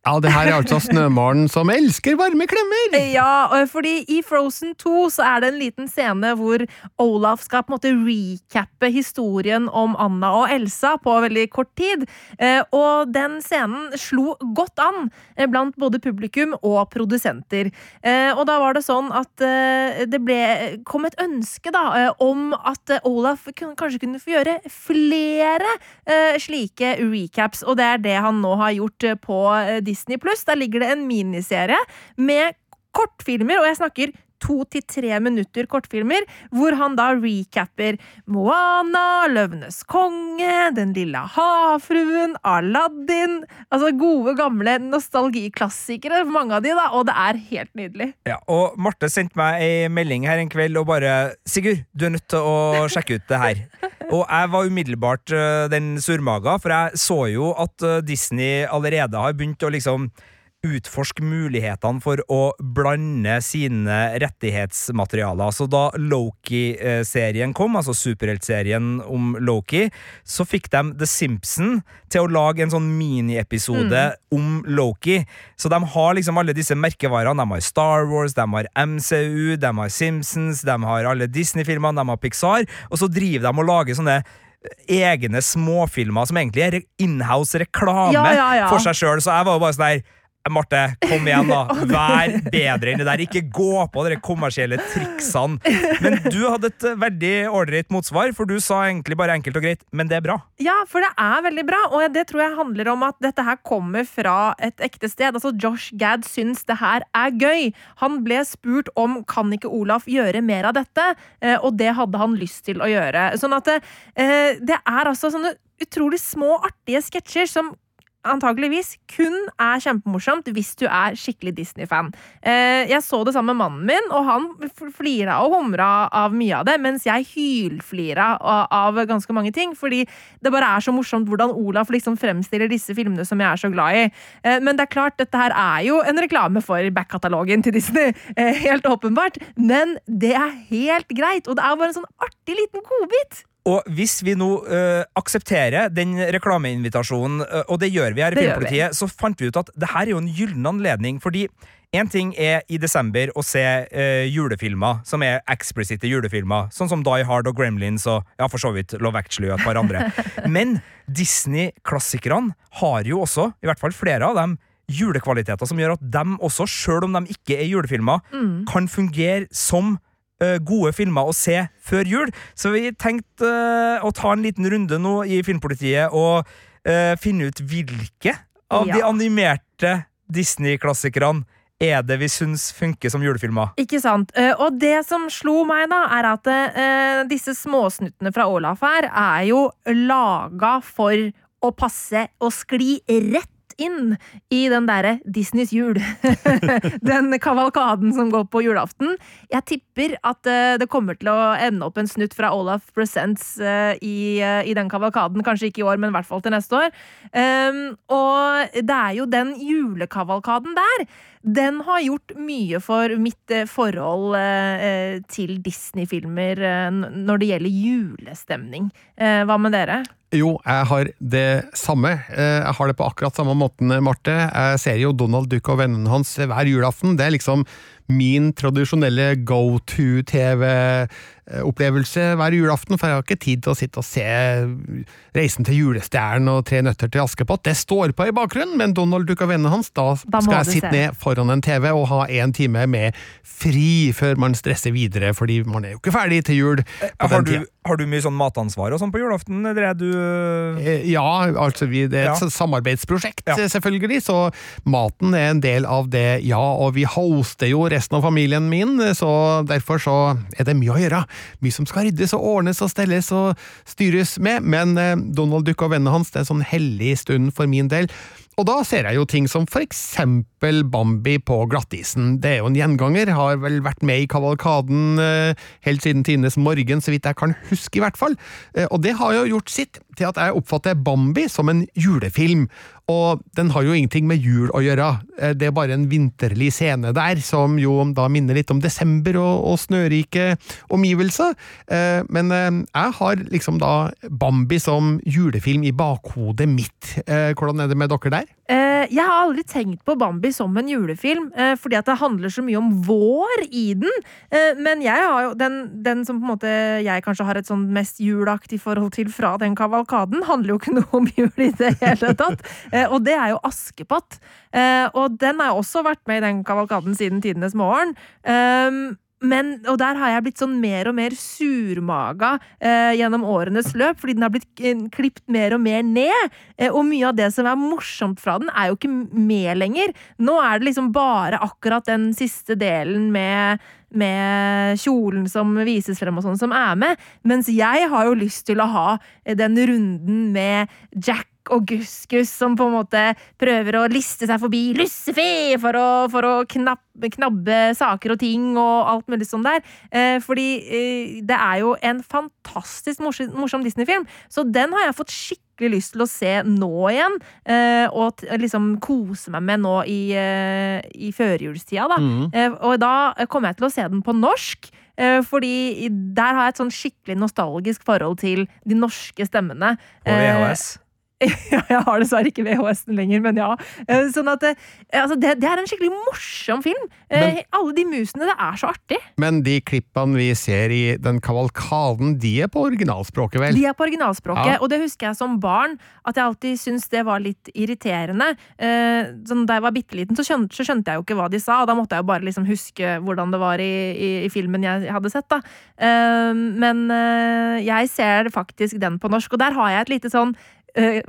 Ja, det her er altså Snømaren som elsker varme klemmer! Ja, fordi i Frozen 2 så er det en liten scene hvor Olaf skal på en måte recappe historien om Anna og Elsa på veldig kort tid. Eh, Og den scenen slo godt an eh, blant både publikum og produsenter. Eh, Og da var det sånn at det ble, kom et ønske da om at Olaf kanskje kunne få gjøre flere slike recaps, og det er det han nå har gjort på eh, Disney Pluss. Der ligger det en miniserie med kortfilmer, og jeg snakker to til tre minutter kortfilmer, hvor han da recapper Moana, Løvenes konge, Den lille havfruen, Aladdin Altså gode, gamle nostalgiklassikere, mange av de, da, og det er helt nydelig. Ja, og Marte sendte meg ei melding her en kveld og bare 'Sigurd, du er nødt til å sjekke ut det her'. Og jeg var umiddelbart øh, den surmaga, for jeg så jo at øh, Disney allerede har begynt å liksom utforske mulighetene for å blande sine rettighetsmaterialer. Så da Loki-serien kom, altså superheltserien om Loki, så fikk de The Simpson til å lage en sånn miniepisode om Loki. Så de har liksom alle disse merkevarene. De har Star Wars, de har MCU, de har Simpsons, de har alle Disney-filmene, de har Pixar, og så driver de og lager sånne egne småfilmer som egentlig er inhouse reklame Ja, ja, ja. for seg sjøl. Så jeg var jo bare sånn der Marte, kom igjen, da. *laughs* Vær bedre enn det der. Ikke gå på de kommersielle triksene. Men du hadde et eh, veldig ålreit motsvar, for du sa egentlig bare enkelt og greit, men det er bra. Ja, for det er veldig bra, og det tror jeg handler om at dette her kommer fra et ekte sted. Altså, Josh Gad syns det her er gøy. Han ble spurt om kan ikke Olaf gjøre mer av dette, Eh, og det hadde han lyst til å gjøre. Sånn at det, eh, det er altså sånne utrolig små, artige sketsjer som antageligvis kun er kjempemorsomt hvis du er skikkelig Disney-fan. Eh, jeg så det sammen med mannen min, og han flira og humra av mye av det, mens jeg hylflira av ganske mange ting, fordi det bare er så morsomt hvordan Olaf liksom fremstiller disse filmene som jeg er så glad i. Eh, men det er klart, dette her er jo en reklame for back-katalogen til Disney, *laughs* eh, helt åpenbart, men det er helt greit, og det er bare en sånn artig liten godbit. Og hvis vi nå uh, aksepterer den reklameinvitasjonen, uh, og det gjør vi her i Det Filmpolitiet, så fant vi ut at det her er jo en gyllen anledning, fordi Én ting er i desember å se øh, julefilmer som er eksplisitte julefilmer, sånn som Die Hard og Gremlins og ja, for så vidt Love Actually og et par andre. *laughs* Men Disney-klassikerne har jo også, i hvert fall flere av dem, julekvaliteter som gjør at dem også, sjøl om de ikke er julefilmer, kan fungere som eh, gode filmer å se før jul. Så vi tenkte eh, å ta en liten runde nå i Filmpolitiet og eh, finne ut hvilke av de animerte Disney-klassikerne er det vi syns funker som julefilmer. Ikke sant. Eh, Og det som slo meg, da, er at uh, disse småsnuttene fra Olaf her er jo laga for å passe og skli rett inn i den derre Disneys jul. *laughs* den kavalkaden som går på julaften. Jeg tipper at eh, det kommer til å ende opp en snutt fra Olaf Presents eh, i, eh, i den kavalkaden. Kanskje ikke i år, men i hvert fall til neste år. Um, og det er jo den julekavalkaden der. Den har gjort mye for mitt eh, forhold eh, eh, til Disney-filmer når det gjelder julestemning. Hva med dere? Jo, jeg har det samme. Jeg har det på akkurat samme måten, Marte. Jeg ser jo Donald Duck og vennene hans hver julaften. Det er liksom min tradisjonelle go to-TV-opplevelse hver julaften, for jeg har ikke tid til å sitte og se Reisen til julestjernen og Tre nøtter til Askepott. Det står på i bakgrunnen, men Donald Duck og vennene hans, da, Da skal jeg sitte se. ned foran en TV og ha en time med fri før man stresser videre, fordi man er jo ikke ferdig til jul på Har den tida. Har du mye sånn matansvar og sånn på julaften, eller er du Eh, Ja, altså vi, det er et Ja. samarbeidsprosjekt, Ja. eh, selvfølgelig, så maten er en del av det, ja, og vi hoster jo resten av familien min, så derfor så er det mye å gjøre. Mye som skal ryddes og ordnes og stelles og styres med, men eh, Donald Duck og vennene hans, det er en sånn hellig stund for min del. Og da ser jeg jo ting som for eksempel Bambi på glattisen. Det er jo en gjenganger, har vel vært med i kavalkaden eh, helt siden tidenes morgen, så vidt jeg kan huske i hvert fall. Eh, Og det har jo gjort sitt til at jeg oppfatter Bambi som en julefilm. Og den har jo ingenting med jul å gjøre, Eh, det er bare en vinterlig scene der, som jo da minner litt om desember og, og snørike omgivelser. Eh, Men eh, jeg har liksom da Bambi som julefilm i bakhodet mitt. Hvordan er det med dere der? Eh, jeg har aldri tenkt på Bambi som en julefilm, eh, fordi at det handler så mye om vår i den. Eh, men jeg har jo den, den som på en måte jeg kanskje har et sånn mest julaktig forhold til fra den kavalkaden, handler jo ikke noe om jul i det hele tatt. Eh, og det er jo Askepott. Eh, og den har jeg også vært med i den kavalkaden siden tidenes morgen. Men, og der har jeg blitt sånn mer og mer surmaga eh, gjennom årenes løp, fordi den har blitt eh, klippet mer og mer ned. Eh, og mye av det som er morsomt fra den, er jo ikke med lenger. Nå er det liksom bare akkurat den siste delen med med kjolen som vises frem og sånn, som er med. Mens jeg har jo lyst til å ha eh, den runden med Jack og Guskus som på en måte prøver å liste seg forbi Lussefé for å, for å knabbe, knabbe saker og ting og alt mulig sånn der. Eh, fordi eh, det er jo en fantastisk morsom, morsom Disney-film, så den har jeg fått skikkelig lyst til å se nå igjen. Eh, og liksom kose meg med nå i, eh, i førjulstida, da. Mm. Og da kommer jeg til å se den på norsk. eh, Fordi der har jeg et sånn skikkelig nostalgisk forhold til de norske stemmene. På VHS. *laughs* Jeg har dessverre ikke VHS-en lenger, men ja. Eh, Sånn at eh, altså det, det er en skikkelig morsom film. Men, Alle de musene, det er så artig. Men de klippene vi ser i den kavalkaden, de er på originalspråket, vel? De er på originalspråket, Ja. og det husker jeg som barn at jeg alltid syntes det var litt irriterende. Eh, sånn, da jeg var bitte liten, så skjønte, så skjønte jeg jo ikke hva de sa, og da måtte jeg jo bare liksom huske hvordan det var i, i, i filmen jeg hadde sett. da. Eh, men eh, jeg ser faktisk den på norsk, og der har jeg et lite sånn eh,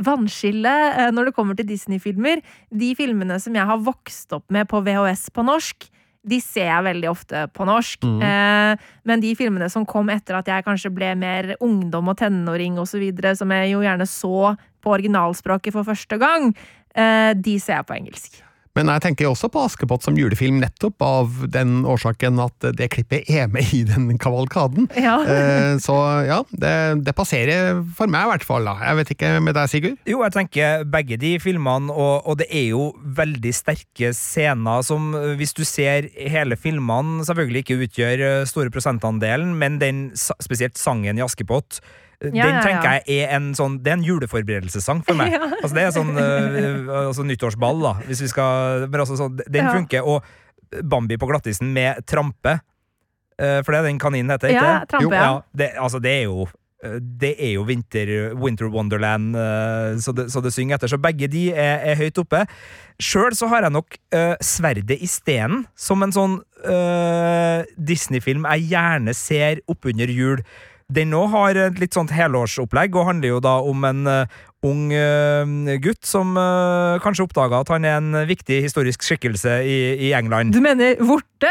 vannskille eh, når det kommer til Disney-filmer. De filmene som jeg har vokst opp med på VHS på norsk, de ser jeg veldig ofte på norsk. Eh, men de filmene som kom etter at jeg kanskje ble mer ungdom og tenåring osv., som jeg jo gjerne så på originalspråket for første gang, eh, de ser jeg på engelsk. Men jeg tenker også på Askepott som julefilm, nettopp av den årsaken at det klippet er med i den kavalkaden. Ja. Eh, *laughs* Så ja, det, det passerer for meg i hvert fall. da. Jeg vet ikke med deg, Sigurd? Jo, jeg tenker begge de filmene, og, og det er jo veldig sterke scener som, hvis du ser hele filmene, selvfølgelig ikke utgjør øh, store prosentandelen, men den, spesielt sangen i Askepott, Ja, den tenker jeg er en sånn Det er en juleforberedelsessang for meg. *laughs* Altså Det er sånn uh, altså nyttårsball, da, hvis vi skal Men altså sånn, den funker. Og Bambi på glattisen med trampe, uh, for det er den kaninen heter, ikke Ja, trampe, Jo, ja. ja. Det, altså, det er jo det er jo Winter, winter Wonderland, så det, så det synger etter. Så begge de er, er høyt oppe. Sjøl så har jeg nok uh, Sverdet i stenen som en sånn uh, Disney-film jeg gjerne ser oppunder jul. Den nå har et litt sånt helårsopplegg, og handler jo da om en øh, ung øh, gutt som øh, kanskje oppdaga at han er en viktig historisk skikkelse i, i England. Du mener vorte?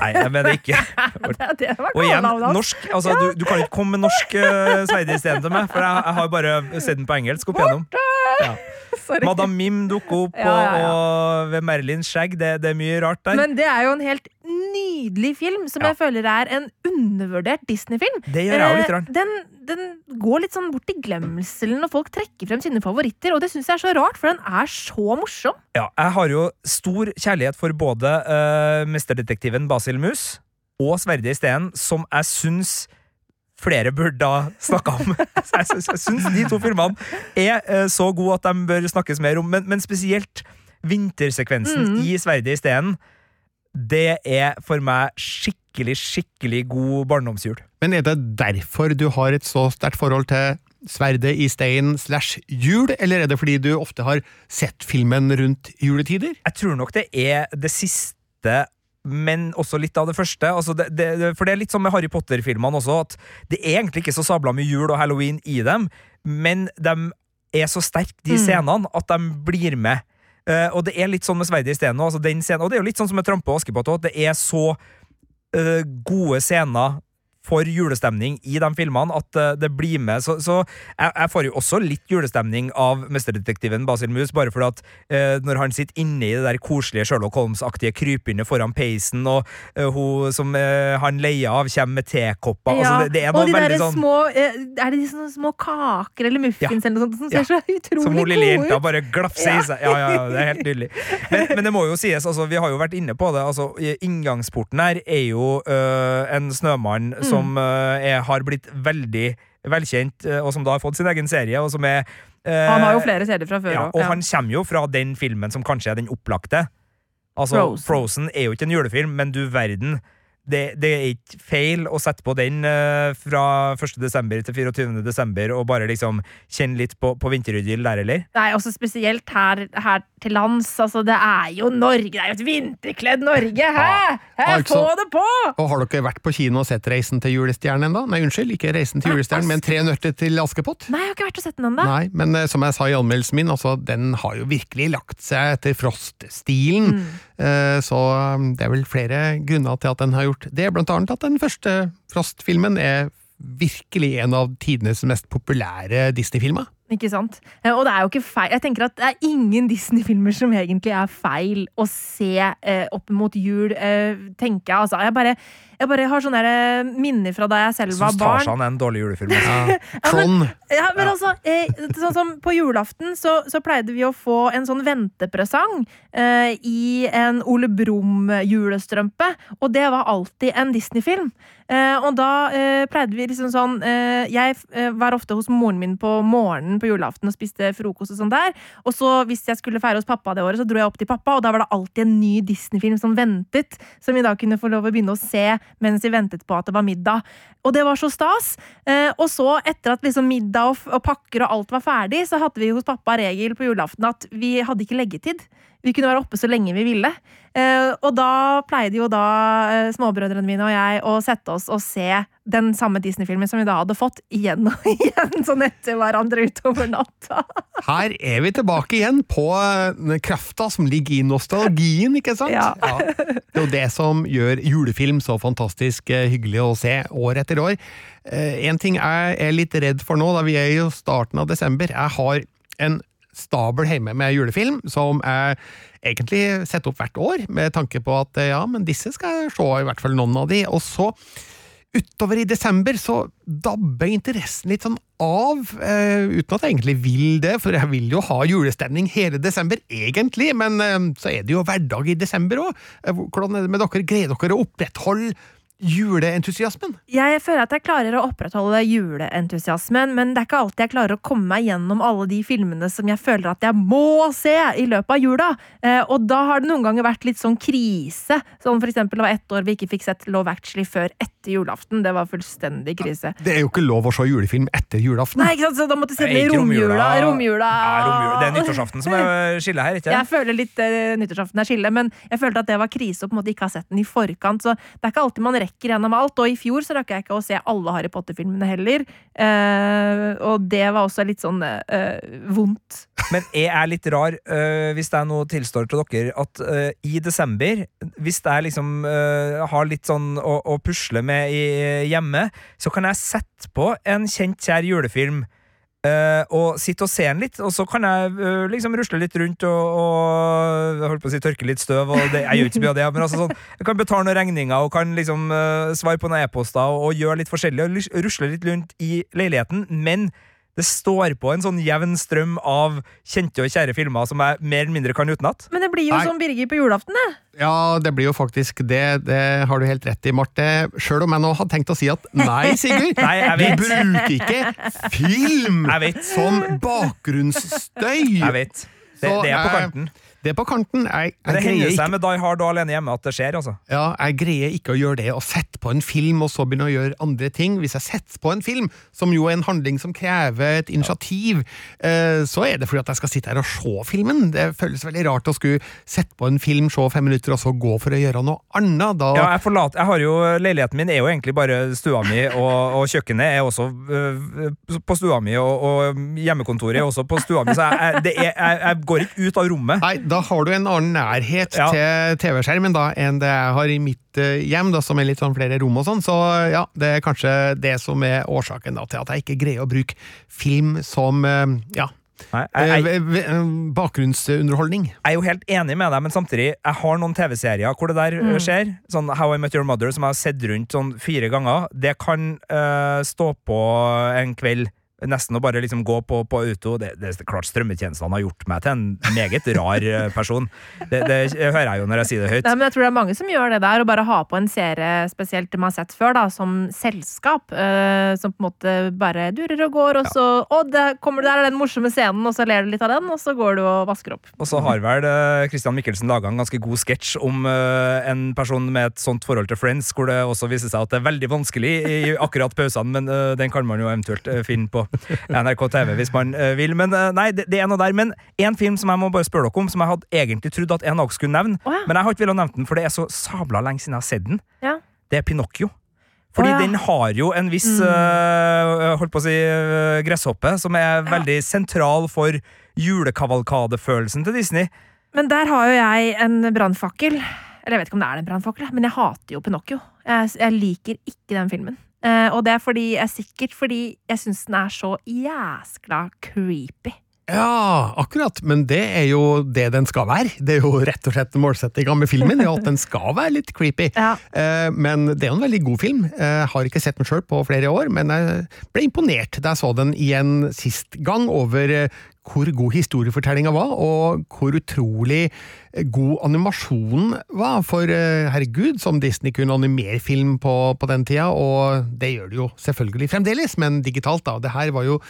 Nei, jeg mener ikke. *laughs* det, Og igjen, norsk. Altså, du, du kan ikke komme med norsk uh, Sverige isteden til meg, for jeg, jeg har bare sett den på engelsk opp igjennom. Ja. *laughs* Madam Mim dukker opp, Ja, ja. Og, ved Merlins skjegg. Det, det er mye rart der. Men det er jo en helt nydelig film, som jeg føler er en undervurdert Disney-film. Det gjør jeg jo litt. rart. Den, den går litt sånn bort i glemselen når folk trekker frem sine favoritter, og det syns jeg er så rart, for den er så morsom. Ja, jeg har jo stor kjærlighet for både uh, mesterdetektiven Basil Mus og Sverdet i stenen, som jeg syns flere burde ha snakka om. *laughs* Så jeg, syns- jeg syns de to filmene er eh, så gode at de bør snakkes mer om, men, men spesielt vintersekvensen Mm. i Sverdet i stenen. Det er for meg skikkelig, skikkelig god barndomsjul. Men er det derfor du har et så sterkt forhold til Sverdet i stein slash jul, eller er det fordi du ofte har sett filmen rundt juletider? Jeg tror nok det er det siste men også litt av det første. Altså det, det, for det er litt sånn med Harry Potter-filmene også, at det er egentlig ikke så sabla mye jul og halloween i dem, men de er så sterke, de Mm. scenene, at de blir med. Uh, og det er litt sånn med Sverdet i stenen nå. altså den scenen, og det er jo litt sånn som med Trampe og Askepott òg, at det er så uh, gode scener for julestemning i de filmene at eh, det blir med. Så, så jeg, jeg får jo også litt julestemning av mesterdetektiven Basil Mus, bare fordi at eh, når han sitter inne i det der koselige Sherlock Holmes-aktige krypinnet foran peisen, og eh, hun som eh, han leier av, kommer med tekopper altså, det, det er og noe de veldig sånn små Er det de sånne små kaker eller muffins Ja. eller noe sånt som Ja. ser så utrolig Som hun lille jenta bare glafser Ja. i seg. Ja, ja, ja, det er helt nydelig. Men, men det må jo sies, altså, vi har jo vært inne på det. Altså, inngangsporten her er jo øh, en snømann Mm. Som øh, er, har blitt veldig velkjent, eh, og som da har fått sin egen serie, og som er eh, Han har jo flere serier fra før ja, Og ja. han kommer jo fra den filmen som kanskje er den opplagte. Altså, Frozen. Frozen. er jo ikke en julefilm, men du verden. Det, det er ikke feil å sette på den uh, fra 1. desember til 24. desember og bare liksom kjenne litt på, på vinteridyll der, eller? Nei, også spesielt her, her til lands. Altså, det er jo Norge! Det er jo et vinterkledd Norge! Hæ? Hæ? altså- Få det på! Og har dere vært på kino og sett Reisen til julestjernen ennå? Nei, unnskyld, ikke Reisen til julestjernen, men Tre nøtter til Askepott? Nei, jeg har ikke vært og sett den ennå. Nei, men uh, som jeg sa i anmeldelsen min, altså, den har jo virkelig lagt seg etter Frost-stilen. Eh, så eh, det er vel flere grunner til at den har gjort det, blant annet at den første Frost-filmen er virkelig en av tidenes mest populære Disney-filmer. Ikke sant? Eh, Og det er jo ikke feil. Jeg tenker at det er ingen Disney-filmer som egentlig er feil å se eh, opp mot jul, eh, tenker jeg. Altså, jeg bare, jeg bare har sånne der, eh, minner fra da jeg selv var var syns barn. Tarzan er en dårlig julefilm. Ja. Trond. *laughs* Ja, men altså, eh, sånn som På julaften så, så pleide vi å få en sånn ventepresang eh, i en Ole Brumm-julestrømpe. Og det var alltid en Disney-film. Eh, og da eh, pleide vi liksom sånn eh, Jeg var ofte hos moren min på morgenen på julaften og spiste frokost og sånn der. Og så hvis jeg skulle feire hos pappa det året, så dro jeg opp til pappa, og da var det alltid en ny Disney-film som ventet. Som vi da kunne få lov å begynne å se mens vi ventet på at det var middag. Og det var så stas. Og så, etter at liksom middag og, og pakker og alt var ferdig, så hadde vi hos pappa regel på julaften at vi hadde ikke leggetid. Vi kunne være oppe så lenge vi ville. Eh, og da pleide jo da eh, småbrødrene mine og jeg å sette oss og se den samme Disney-filmen som vi da hadde fått igjen og *laughs* igjen, sånn etter hverandre utover natta. Her er vi tilbake igjen på eh, krafta som ligger i nostalgien, ikke sant? Ja. Det er jo det som gjør julefilm så fantastisk hyggelig å se år etter år. En ting jeg er litt redd for nå, da vi er i starten av desember. Jeg har en stabel hjemme med julefilm som jeg egentlig setter opp hvert år, med tanke på at eh, ja, men disse skal jeg se, i hvert fall noen av de. Og så utover i desember så dabber interessen litt sånn av, eh, uten at jeg egentlig vil det, for jeg vil jo ha julestemning hele desember, egentlig, men eh, så er det jo hverdag i desember òg. Hvordan er det med dere? Greier dere å opprettholde juleentusiasmen? Jeg føler at jeg klarer å opprettholde juleentusiasmen, men det er ikke alltid jeg klarer å komme meg gjennom alle de filmene som jeg føler at jeg må se i løpet av jula. Eh, og da har det noen ganger vært litt sånn krise. som for eksempel det var ett år vi ikke fikk sett Love Actually før etter julaften. Det var fullstendig krise. Det er jo ikke lov å se julefilm etter julaften. Nei, ikke sant? Så da måtte jeg se den i romjula. romjula. Ja, romjula. Det er nyttårsaften som er skillet her, ikke Jeg føler litt uh, nyttårsaften er skille, men jeg følte at det var krise å på en måte ikke ha sett den i forkant. Så det er ikke alltid man rekker gjennom alt. Og i fjor så rakk jeg ikke å se alle Harry Potter-filmene heller. Uh, og det var også litt sånn uh, vondt. Men jeg er litt rar, uh, hvis er noe tilstår til dere, at i desember, hvis jeg liksom har litt sånn å, å pusle med i, hjemme, så kan jeg sette på en kjent, kjær julefilm. Øh, og sitte og se den litt, og så kan jeg uh, liksom rusle litt rundt og, og holdt på å si tørke litt støv. Og det, jeg gjør ikke mye av det, men altså sånn, jeg kan betale noen regninger og kan liksom uh, svare på noen e-poster og, og gjøre litt forskjellig. Og rusle litt rundt i leiligheten, men det står på en sånn jevn strøm av kjente og kjære filmer som jeg mer eller mindre kan utenat. Men det blir jo Nei. som Birger på julaften, det. Ja, det blir jo faktisk det. Det har du helt rett i, Marte. Sjøl om jeg nå hadde tenkt å si at nei, Sigurd. *laughs* Nei, jeg vi bruker ikke film Jeg vet. som bakgrunnsstøy. Jeg vet. Det, Så, det er på eh, kanten. Det er på kanten. Jeg, jeg det hender ikke seg med Die Hard og Alene hjemme at det skjer, altså. Ja, jeg greier ikke å gjøre det, å sette på en film og så begynne å gjøre andre ting. Hvis jeg setter på en film, som jo er en handling som krever et initiativ, ja. så er det fordi at jeg skal sitte her og se filmen. Det føles veldig rart å skulle sette på en film, se fem minutter, og så gå for å gjøre noe annet. Da, Ja, jeg, forlater, jeg har jo, Leiligheten min er jo egentlig bare stua mi, og, og kjøkkenet er også øh, på stua mi, og, og hjemmekontoret er også på stua mi, så jeg, jeg, det er, jeg, jeg går ikke ut av rommet. Nei, da har du en annen nærhet Ja. til TV-skjermen da, enn det jeg har i mitt eh, hjem, da, som er litt sånn flere rom og sånn. Så ja, det er kanskje det som er årsaken da, til at jeg ikke greier å bruke film som eh, ja, Nei, jeg, jeg, eh, bakgrunnsunderholdning. jeg er jo helt enig med deg, men samtidig, jeg har noen TV-serier hvor det der mm. skjer. Sånn How I Met Your Mother, som jeg har sett rundt sånn fire ganger. Det kan uh, stå på en kveld nesten å bare liksom gå på, på auto. Det, det er klart strømmetjenestene har gjort meg til en meget rar eh, person. Det, det hører jeg jo når jeg sier det høyt. Nei, men jeg tror det er mange som gjør det der, å bare ha på en serie spesielt man har sett før, da, som selskap. Øh, som på en måte bare durer og går, og så Å, der kommer du der er den morsomme scenen, og så ler du litt av den, og så går du og vasker opp. Og så har vel Kristian Christian Mikkelsen laga en ganske god sketsj om øh, en person med et sånt forhold til Friends, hvor det også viser seg at det er veldig vanskelig i akkurat pausene, men den kan man jo eventuelt finne på *laughs* NRK TV hvis man eh, vil. Men eh, nei, det, det er noe der. Men en film som jeg må bare spørre dere om, som jeg hadde egentlig trodd at en av dere skulle nevne, oh, ja. men jeg har ikke villet nevne den, for det er så sabla lenge siden jeg har sett den. Ja. Det er Pinocchio. Fordi oh, ja. den har jo en viss eh, holdt på å si uh, gresshoppe, som er veldig sentral for julekavalkadefølelsen til Disney. Men der har jo jeg en brannfakkel. Eller jeg vet ikke om det er en brannfakkel, men jeg hater jo Pinocchio. Jeg, jeg liker ikke den filmen. Eh, og det er fordi, sikkert fordi jeg syns den er så jæskla creepy. Ja, akkurat, men det er jo det den skal være. Det er jo rett og slett målsettinga med filmen, er at den skal være litt creepy. *laughs* Ja. Eh, Men det er jo en veldig god film. Jeg har ikke sett den sjøl på flere år, men jeg ble imponert da jeg så den igjen sist gang, over eh, hvor god historiefortellinga var, og hvor utrolig god animasjonen var. For eh, herregud, som Disney kunne animere film på, på den tida, og det gjør de jo selvfølgelig fremdeles, men digitalt, da. Det her var jo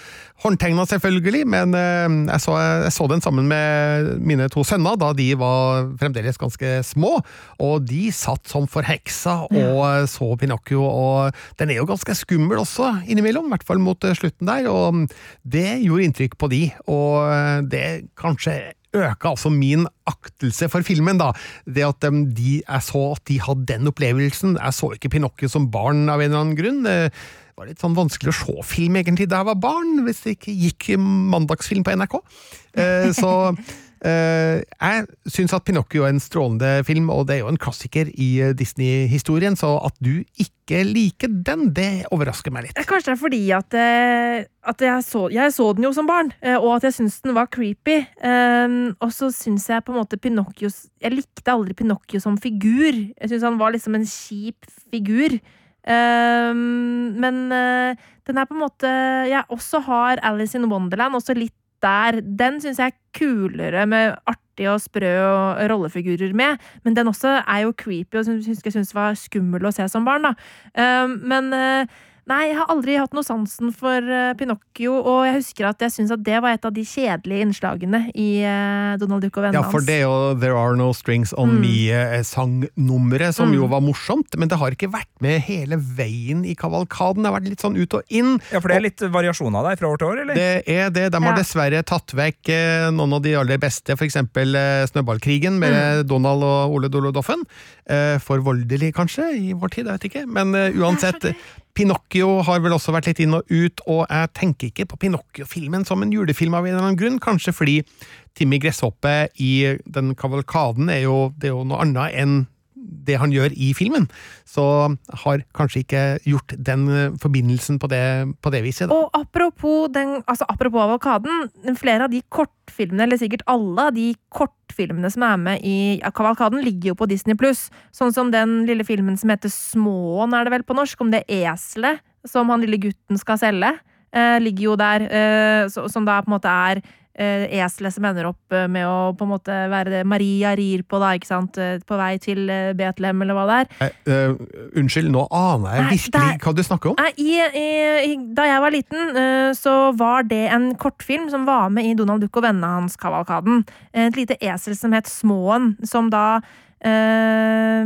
håndtegna, selvfølgelig, men eh, jeg så, jeg så den sammen med mine to sønner da de var fremdeles ganske små, og de satt som forheksa og så Pinocchio, og den er jo ganske skummel også, innimellom, i hvert fall mot eh, slutten der, og det gjorde inntrykk på de, og eh, det kanskje øka altså min aktelse for filmen, da. Det at um, de, jeg så at de hadde den opplevelsen. Jeg så ikke Pinocchio som barn av en eller annen grunn. Det var litt sånn vanskelig å se film egentlig da jeg var barn, hvis det ikke gikk mandagsfilm på NRK. Uh, så jeg syns at Pinocchio er en strålende film, og det er jo en klassiker i eh, Disney-historien, så at du ikke liker den, det overrasker meg litt. Eh, Kanskje det er fordi at, eh, at jeg, så, jeg så den jo som barn, eh, og at jeg syntes den var creepy. Um, og så syns jeg på en måte Pinocchio Jeg likte aldri Pinocchio som figur. Jeg syns han var liksom en kjip figur. Um, men eh, den er på en måte Jeg også har Alice in Wonderland, også litt der. Den syns jeg er kulere med artige og sprø og rollefigurer med, men den også er jo creepy og syns- jeg syns var skummel å se som barn, da. Um, men eh, Nei, jeg har aldri hatt noe sansen for uh, Pinocchio, og jeg husker at jeg syns at det var et av de kjedelige innslagene i uh, Donald Duck og vennene Ja, for det er jo There Are No Strings On Mm. Me-sangnummeret, som Mm. jo var morsomt, men det har ikke vært med hele veien i kavalkaden. Det har vært litt sånn ut og inn. Ja, For det er litt variasjon av det fra år til år, eller? Det er det. De har Ja. dessverre tatt vekk eh, noen av de aller beste, eksempel eh, Snøballkrigen med Mm. Donald og Ole Dolodoffen. Eh, For voldelig, kanskje, i vår tid, jeg vet ikke. Men eh, uansett, Pinocchio har vel også vært litt inn og ut, og jeg tenker ikke på Pinocchio-filmen som en julefilm av en eller annen grunn, kanskje fordi Timmy Gresshoppe i den kavalkaden er jo, det er jo noe annet enn det han gjør i filmen, så har kanskje ikke gjort den eh, forbindelsen på det, på det viset. Da. Og apropos, den, altså apropos avokaden, flere av de kortfilmene, eller sikkert alle av de kortfilmene som er med i Kavalkaden, ligger jo på Disney pluss. Sånn som den lille filmen som heter Småen, er det vel på norsk, om det eselet som han lille gutten skal selge. Eh, ligger jo der, eh, som da på en måte er eselet som ender opp eh, med å på en måte være det Maria rir på, da, ikke sant? Eh, På vei til eh, Betlehem, eller hva det er. Eh, uh, unnskyld, nå aner jeg Nei, virkelig der- hva du snakker om. Nei, i, i, da jeg var liten, uh, så var det en kortfilm som var med i Donald Duck og vennene hans-kavalkaden. Et lite esel som het Småen, som da Uh,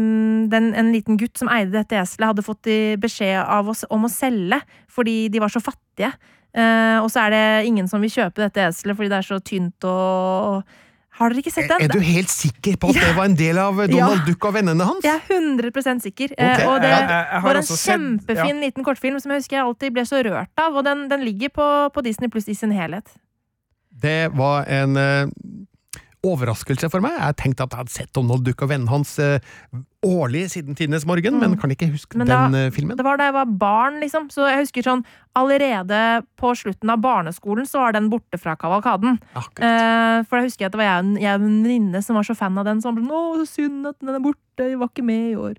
den, En liten gutt som eide dette eselet, hadde fått beskjed av oss om å selge fordi de var så fattige. Eh, og så er det ingen som vil kjøpe dette eselet fordi det er så tynt og Har dere ikke sett den? Er du helt sikker på at Ja. det var en del av Donald Duck og vennene hans? Jeg er 100 sikker. Okay. Uh, og det jeg- jeg- var en kjempefin sett- kjempefin liten kortfilm som jeg husker jeg alltid ble så rørt av. Og den, den ligger på, på Disney pluss i sin helhet. Det var en uh overraskelse for meg. Jeg tenkte at jeg hadde sett Donald Duck og vennene hans eh, årlig siden tidenes morgen, men kan ikke huske Mm. Men den da- eh, filmen. Det var da jeg var barn, liksom. Så jeg husker sånn Allerede på slutten av barneskolen så var den borte fra kavalkaden. Eh, for da husker jeg at det var jeg, jeg og en venninne som var så fan av den. Som sånn, Å, så synd at den er borte, jeg var ikke med i år.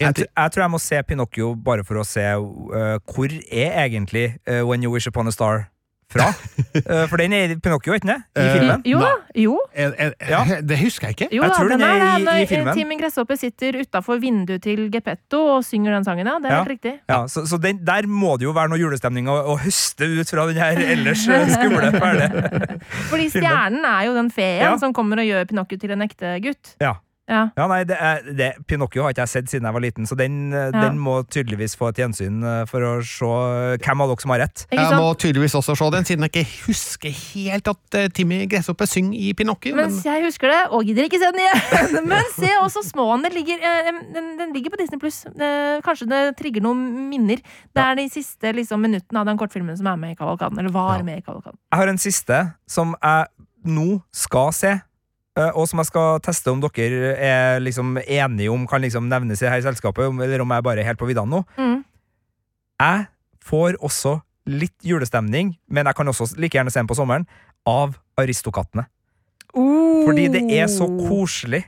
Jeg, jeg tror jeg må se Pinocchio bare for å se uh, hvor er egentlig uh, When You Wish Upon a Star fra. Øh, for den er i Pinocchio, ikke den? I Eh, filmen. Jo da. Jo. Eh, eh, Ja. Det husker jeg ikke. Jo Jeg tror den den er er i- i filmen. Timmy Gresshoppe sitter utafor vinduet til Geppetto og synger den sangen, ja. Det er Ja. helt riktig. Ja, så så den, der må det jo være noe julestemning å, å høste ut fra den her ellers skumle ferdig. *laughs* Fordi stjernen er jo den feen Ja. som kommer og gjør Pinocchio til en ekte gutt. Ja. Ja. Ja, nei, det er, det, Pinocchio har ikke jeg sett siden jeg var liten, så den, øh, Ja. den må tydeligvis få et gjensyn øh, for å se hvem av dere som har rett. Jeg må tydeligvis også se den, siden jeg ikke husker helt at eh, Timmy Gresshoppe synger i Pinocchio. Men, jeg husker det, og gidder ikke se den igjen. *laughs* Men se også Småen. Den ligger, eh, den, den ligger på Disney pluss. Kanskje det trigger noen minner. Det er de siste liksom, minuttene av den kortfilmen som er med i Kavalkaden. Eller var Ja. med i Kavalkaden. Jeg har en siste som jeg nå skal se. Eh, Og som jeg skal teste om dere er liksom enige om kan liksom nevnes i i selskapet, eller om jeg bare er helt på viddene nå. Mm. Jeg får også litt julestemning, men jeg kan også like gjerne se den på sommeren, av Aristokattene. Fordi det er så Oh. koselig.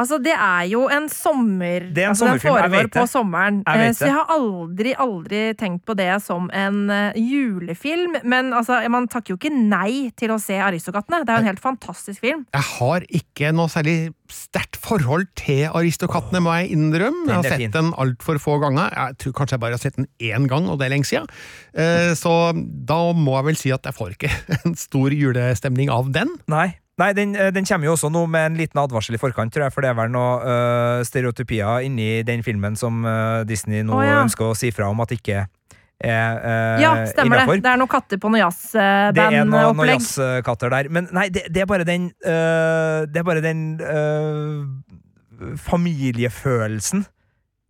Altså, det er jo en sommer... Det er en altså, sommerfilm, jeg foregår på sommeren. Jeg vet Eh, Så jeg har aldri, aldri tenkt på det som en eh, julefilm. Men altså, man takker jo ikke nei til å se Aristokattene. Det er jo en helt fantastisk film. jeg har ikke noe særlig sterkt forhold til Aristokattene, må jeg innrømme. Jeg har sett den altfor få ganger. Jeg tror kanskje jeg bare har sett den én gang, og det er lenge siden. Eh, Så da må jeg vel si at jeg får ikke *laughs* en stor julestemning av den. Nei. Nei, den, eh, den kommer jo også nå med en liten advarsel i forkant, tror jeg, for det er vel noe uh, stereotypier inni den filmen som eh, Disney nå Å, ja. ønsker å si fra om at ikke er uh, Ja, stemmer innenfor. det. Det er noen katter på noe Det er noen, noe jazzbandopplegg. jazzkatter der. Men nei, det, det er bare den Det er bare den familiefølelsen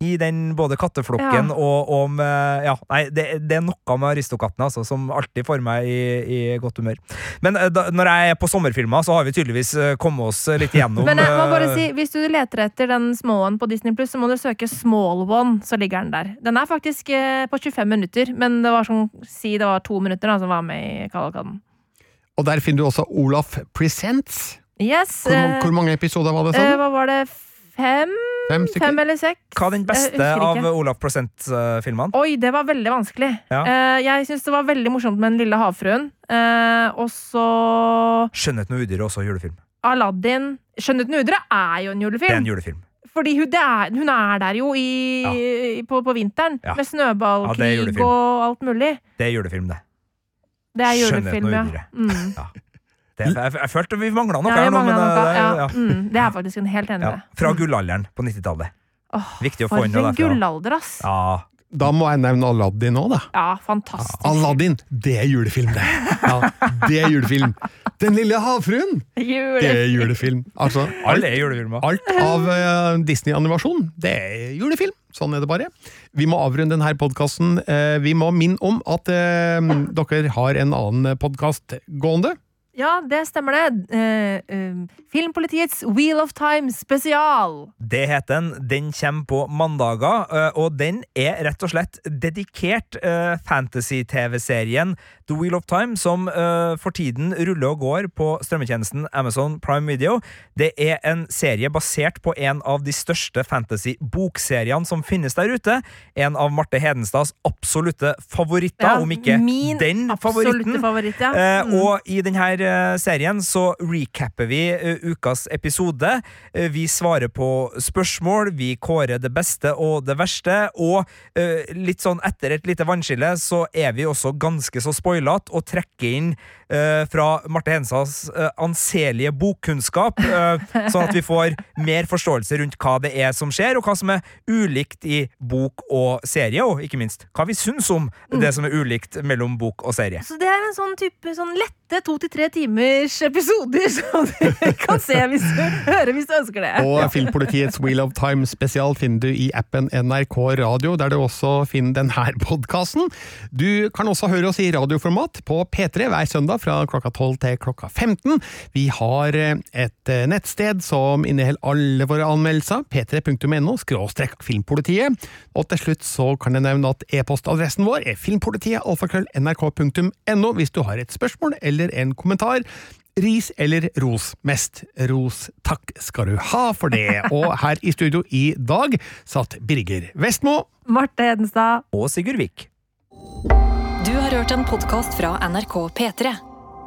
i den både katteflokken Ja. og, og med Ja, nei, det, det er noe med Aristokattene altså, som alltid får meg i, i godt humør. Men øh, da, når jeg er på sommerfilmer, så har vi tydeligvis øh, kommet oss litt igjennom Men jeg må bare si, hvis du leter etter den småen på Disney Pluss, så må du søke Small One, så ligger den der. Den er faktisk eh, på 25 minutter, men det var sånn, si det var to minutter da, som var med i Kavalkaden. Og der finner du også Olaf Presents. Yes. Hvor, eh, hvor mange episoder var det eh, sånn? hva var det? Fem? Fem? Fem eller seks? Hva er den beste av. Olaf Prosent-filmene? Oi, det var veldig vanskelig. Ja. Eh, jeg syns det var veldig morsomt med Den lille havfruen. Eh, og så 'Skjønnheten og udyret' også julefilm. Aladdin. 'Skjønnheten og udyret er jo en julefilm. Det er en julefilm. Fordi hun, det er, hun er der jo i, på, på vinteren. Ja. Med Ja, snøballkrig og alt mulig. Det er julefilm, det. Det er Skjønnheten julefilm, og ja. udyret. Mm. Det jeg, jeg følte vi mangla noe Ja, her nå, men noe. det er- Ja. ja. Mm, det er faktisk en helt enig Ja, fra Mm. gullalderen på 90-tallet. Oh, Viktig å få inn noe derfra. gullalder, ass! Ja. Da må jeg nevne Aladdin òg, da. Ja, fantastisk. Aladdin, det er julefilm, det! Ja, det er julefilm. Den lille havfruen, det er julefilm. Altså, er. Alt av uh, Disney-animasjon, det er julefilm. Sånn er det bare. Vi må avrunde denne podkasten. vi må minne om at uh, dere har en annen podkast gående. Ja, det stemmer det. Uh, uh, Filmpolitiets Wheel of Time spesial. Det heter den. Den kommer på mandager, uh, og den er rett og slett dedikert fantasy-TV-serien The Wheel of Time, som for tiden ruller og går på strømmetjenesten Amazon Prime Video. Det er en serie basert på en av de største fantasy-bokseriene som finnes der ute. En av Marte Hedenstads absolutte favoritter, Ja, om ikke min den favoritten. favoritt, ja. Mm. og i denne eh, serien så recapper vi eh, ukas episode. Eh, vi svarer på spørsmål, vi kårer det beste og det verste, og litt sånn etter et lite vannskille så er vi også ganske så spoilete og trekker inn fra Marte Hensas eh, anselige bokkunnskap, eh, sånn at vi får mer forståelse rundt hva det er som skjer, og hva som er ulikt i bok og serie, og ikke minst hva vi syns om det som er ulikt mellom bok og serie. Så det er en sånn type sånn lette to til tre timers episoder *laughs* som du kan se hvis du hører hvis du ønsker det. Og Filmpolitiets Wheel of Time spesial finner du i appen NRK Radio, der du også finner denne podkasten. Du kan også høre oss i radioformat på P3 hver søndag fra klokka 12 til klokka 15. Vi har eh, et eh, nettsted som inneholder alle våre anmeldelser, p3.no skråstrek filmpolitiet. Og til slutt så kan jeg nevne at e-postadressen vår er filmpolitiet alfakrøll nrk.no hvis du har et spørsmål eller en kommentar. Ris eller ros? Mest ros takk skal du ha for det! *laughs* Og her i studio i dag satt Birger Vestmo. Marte Hedenstad. Og Sigurd Vik. Du har hørt en podkast fra NRK P3.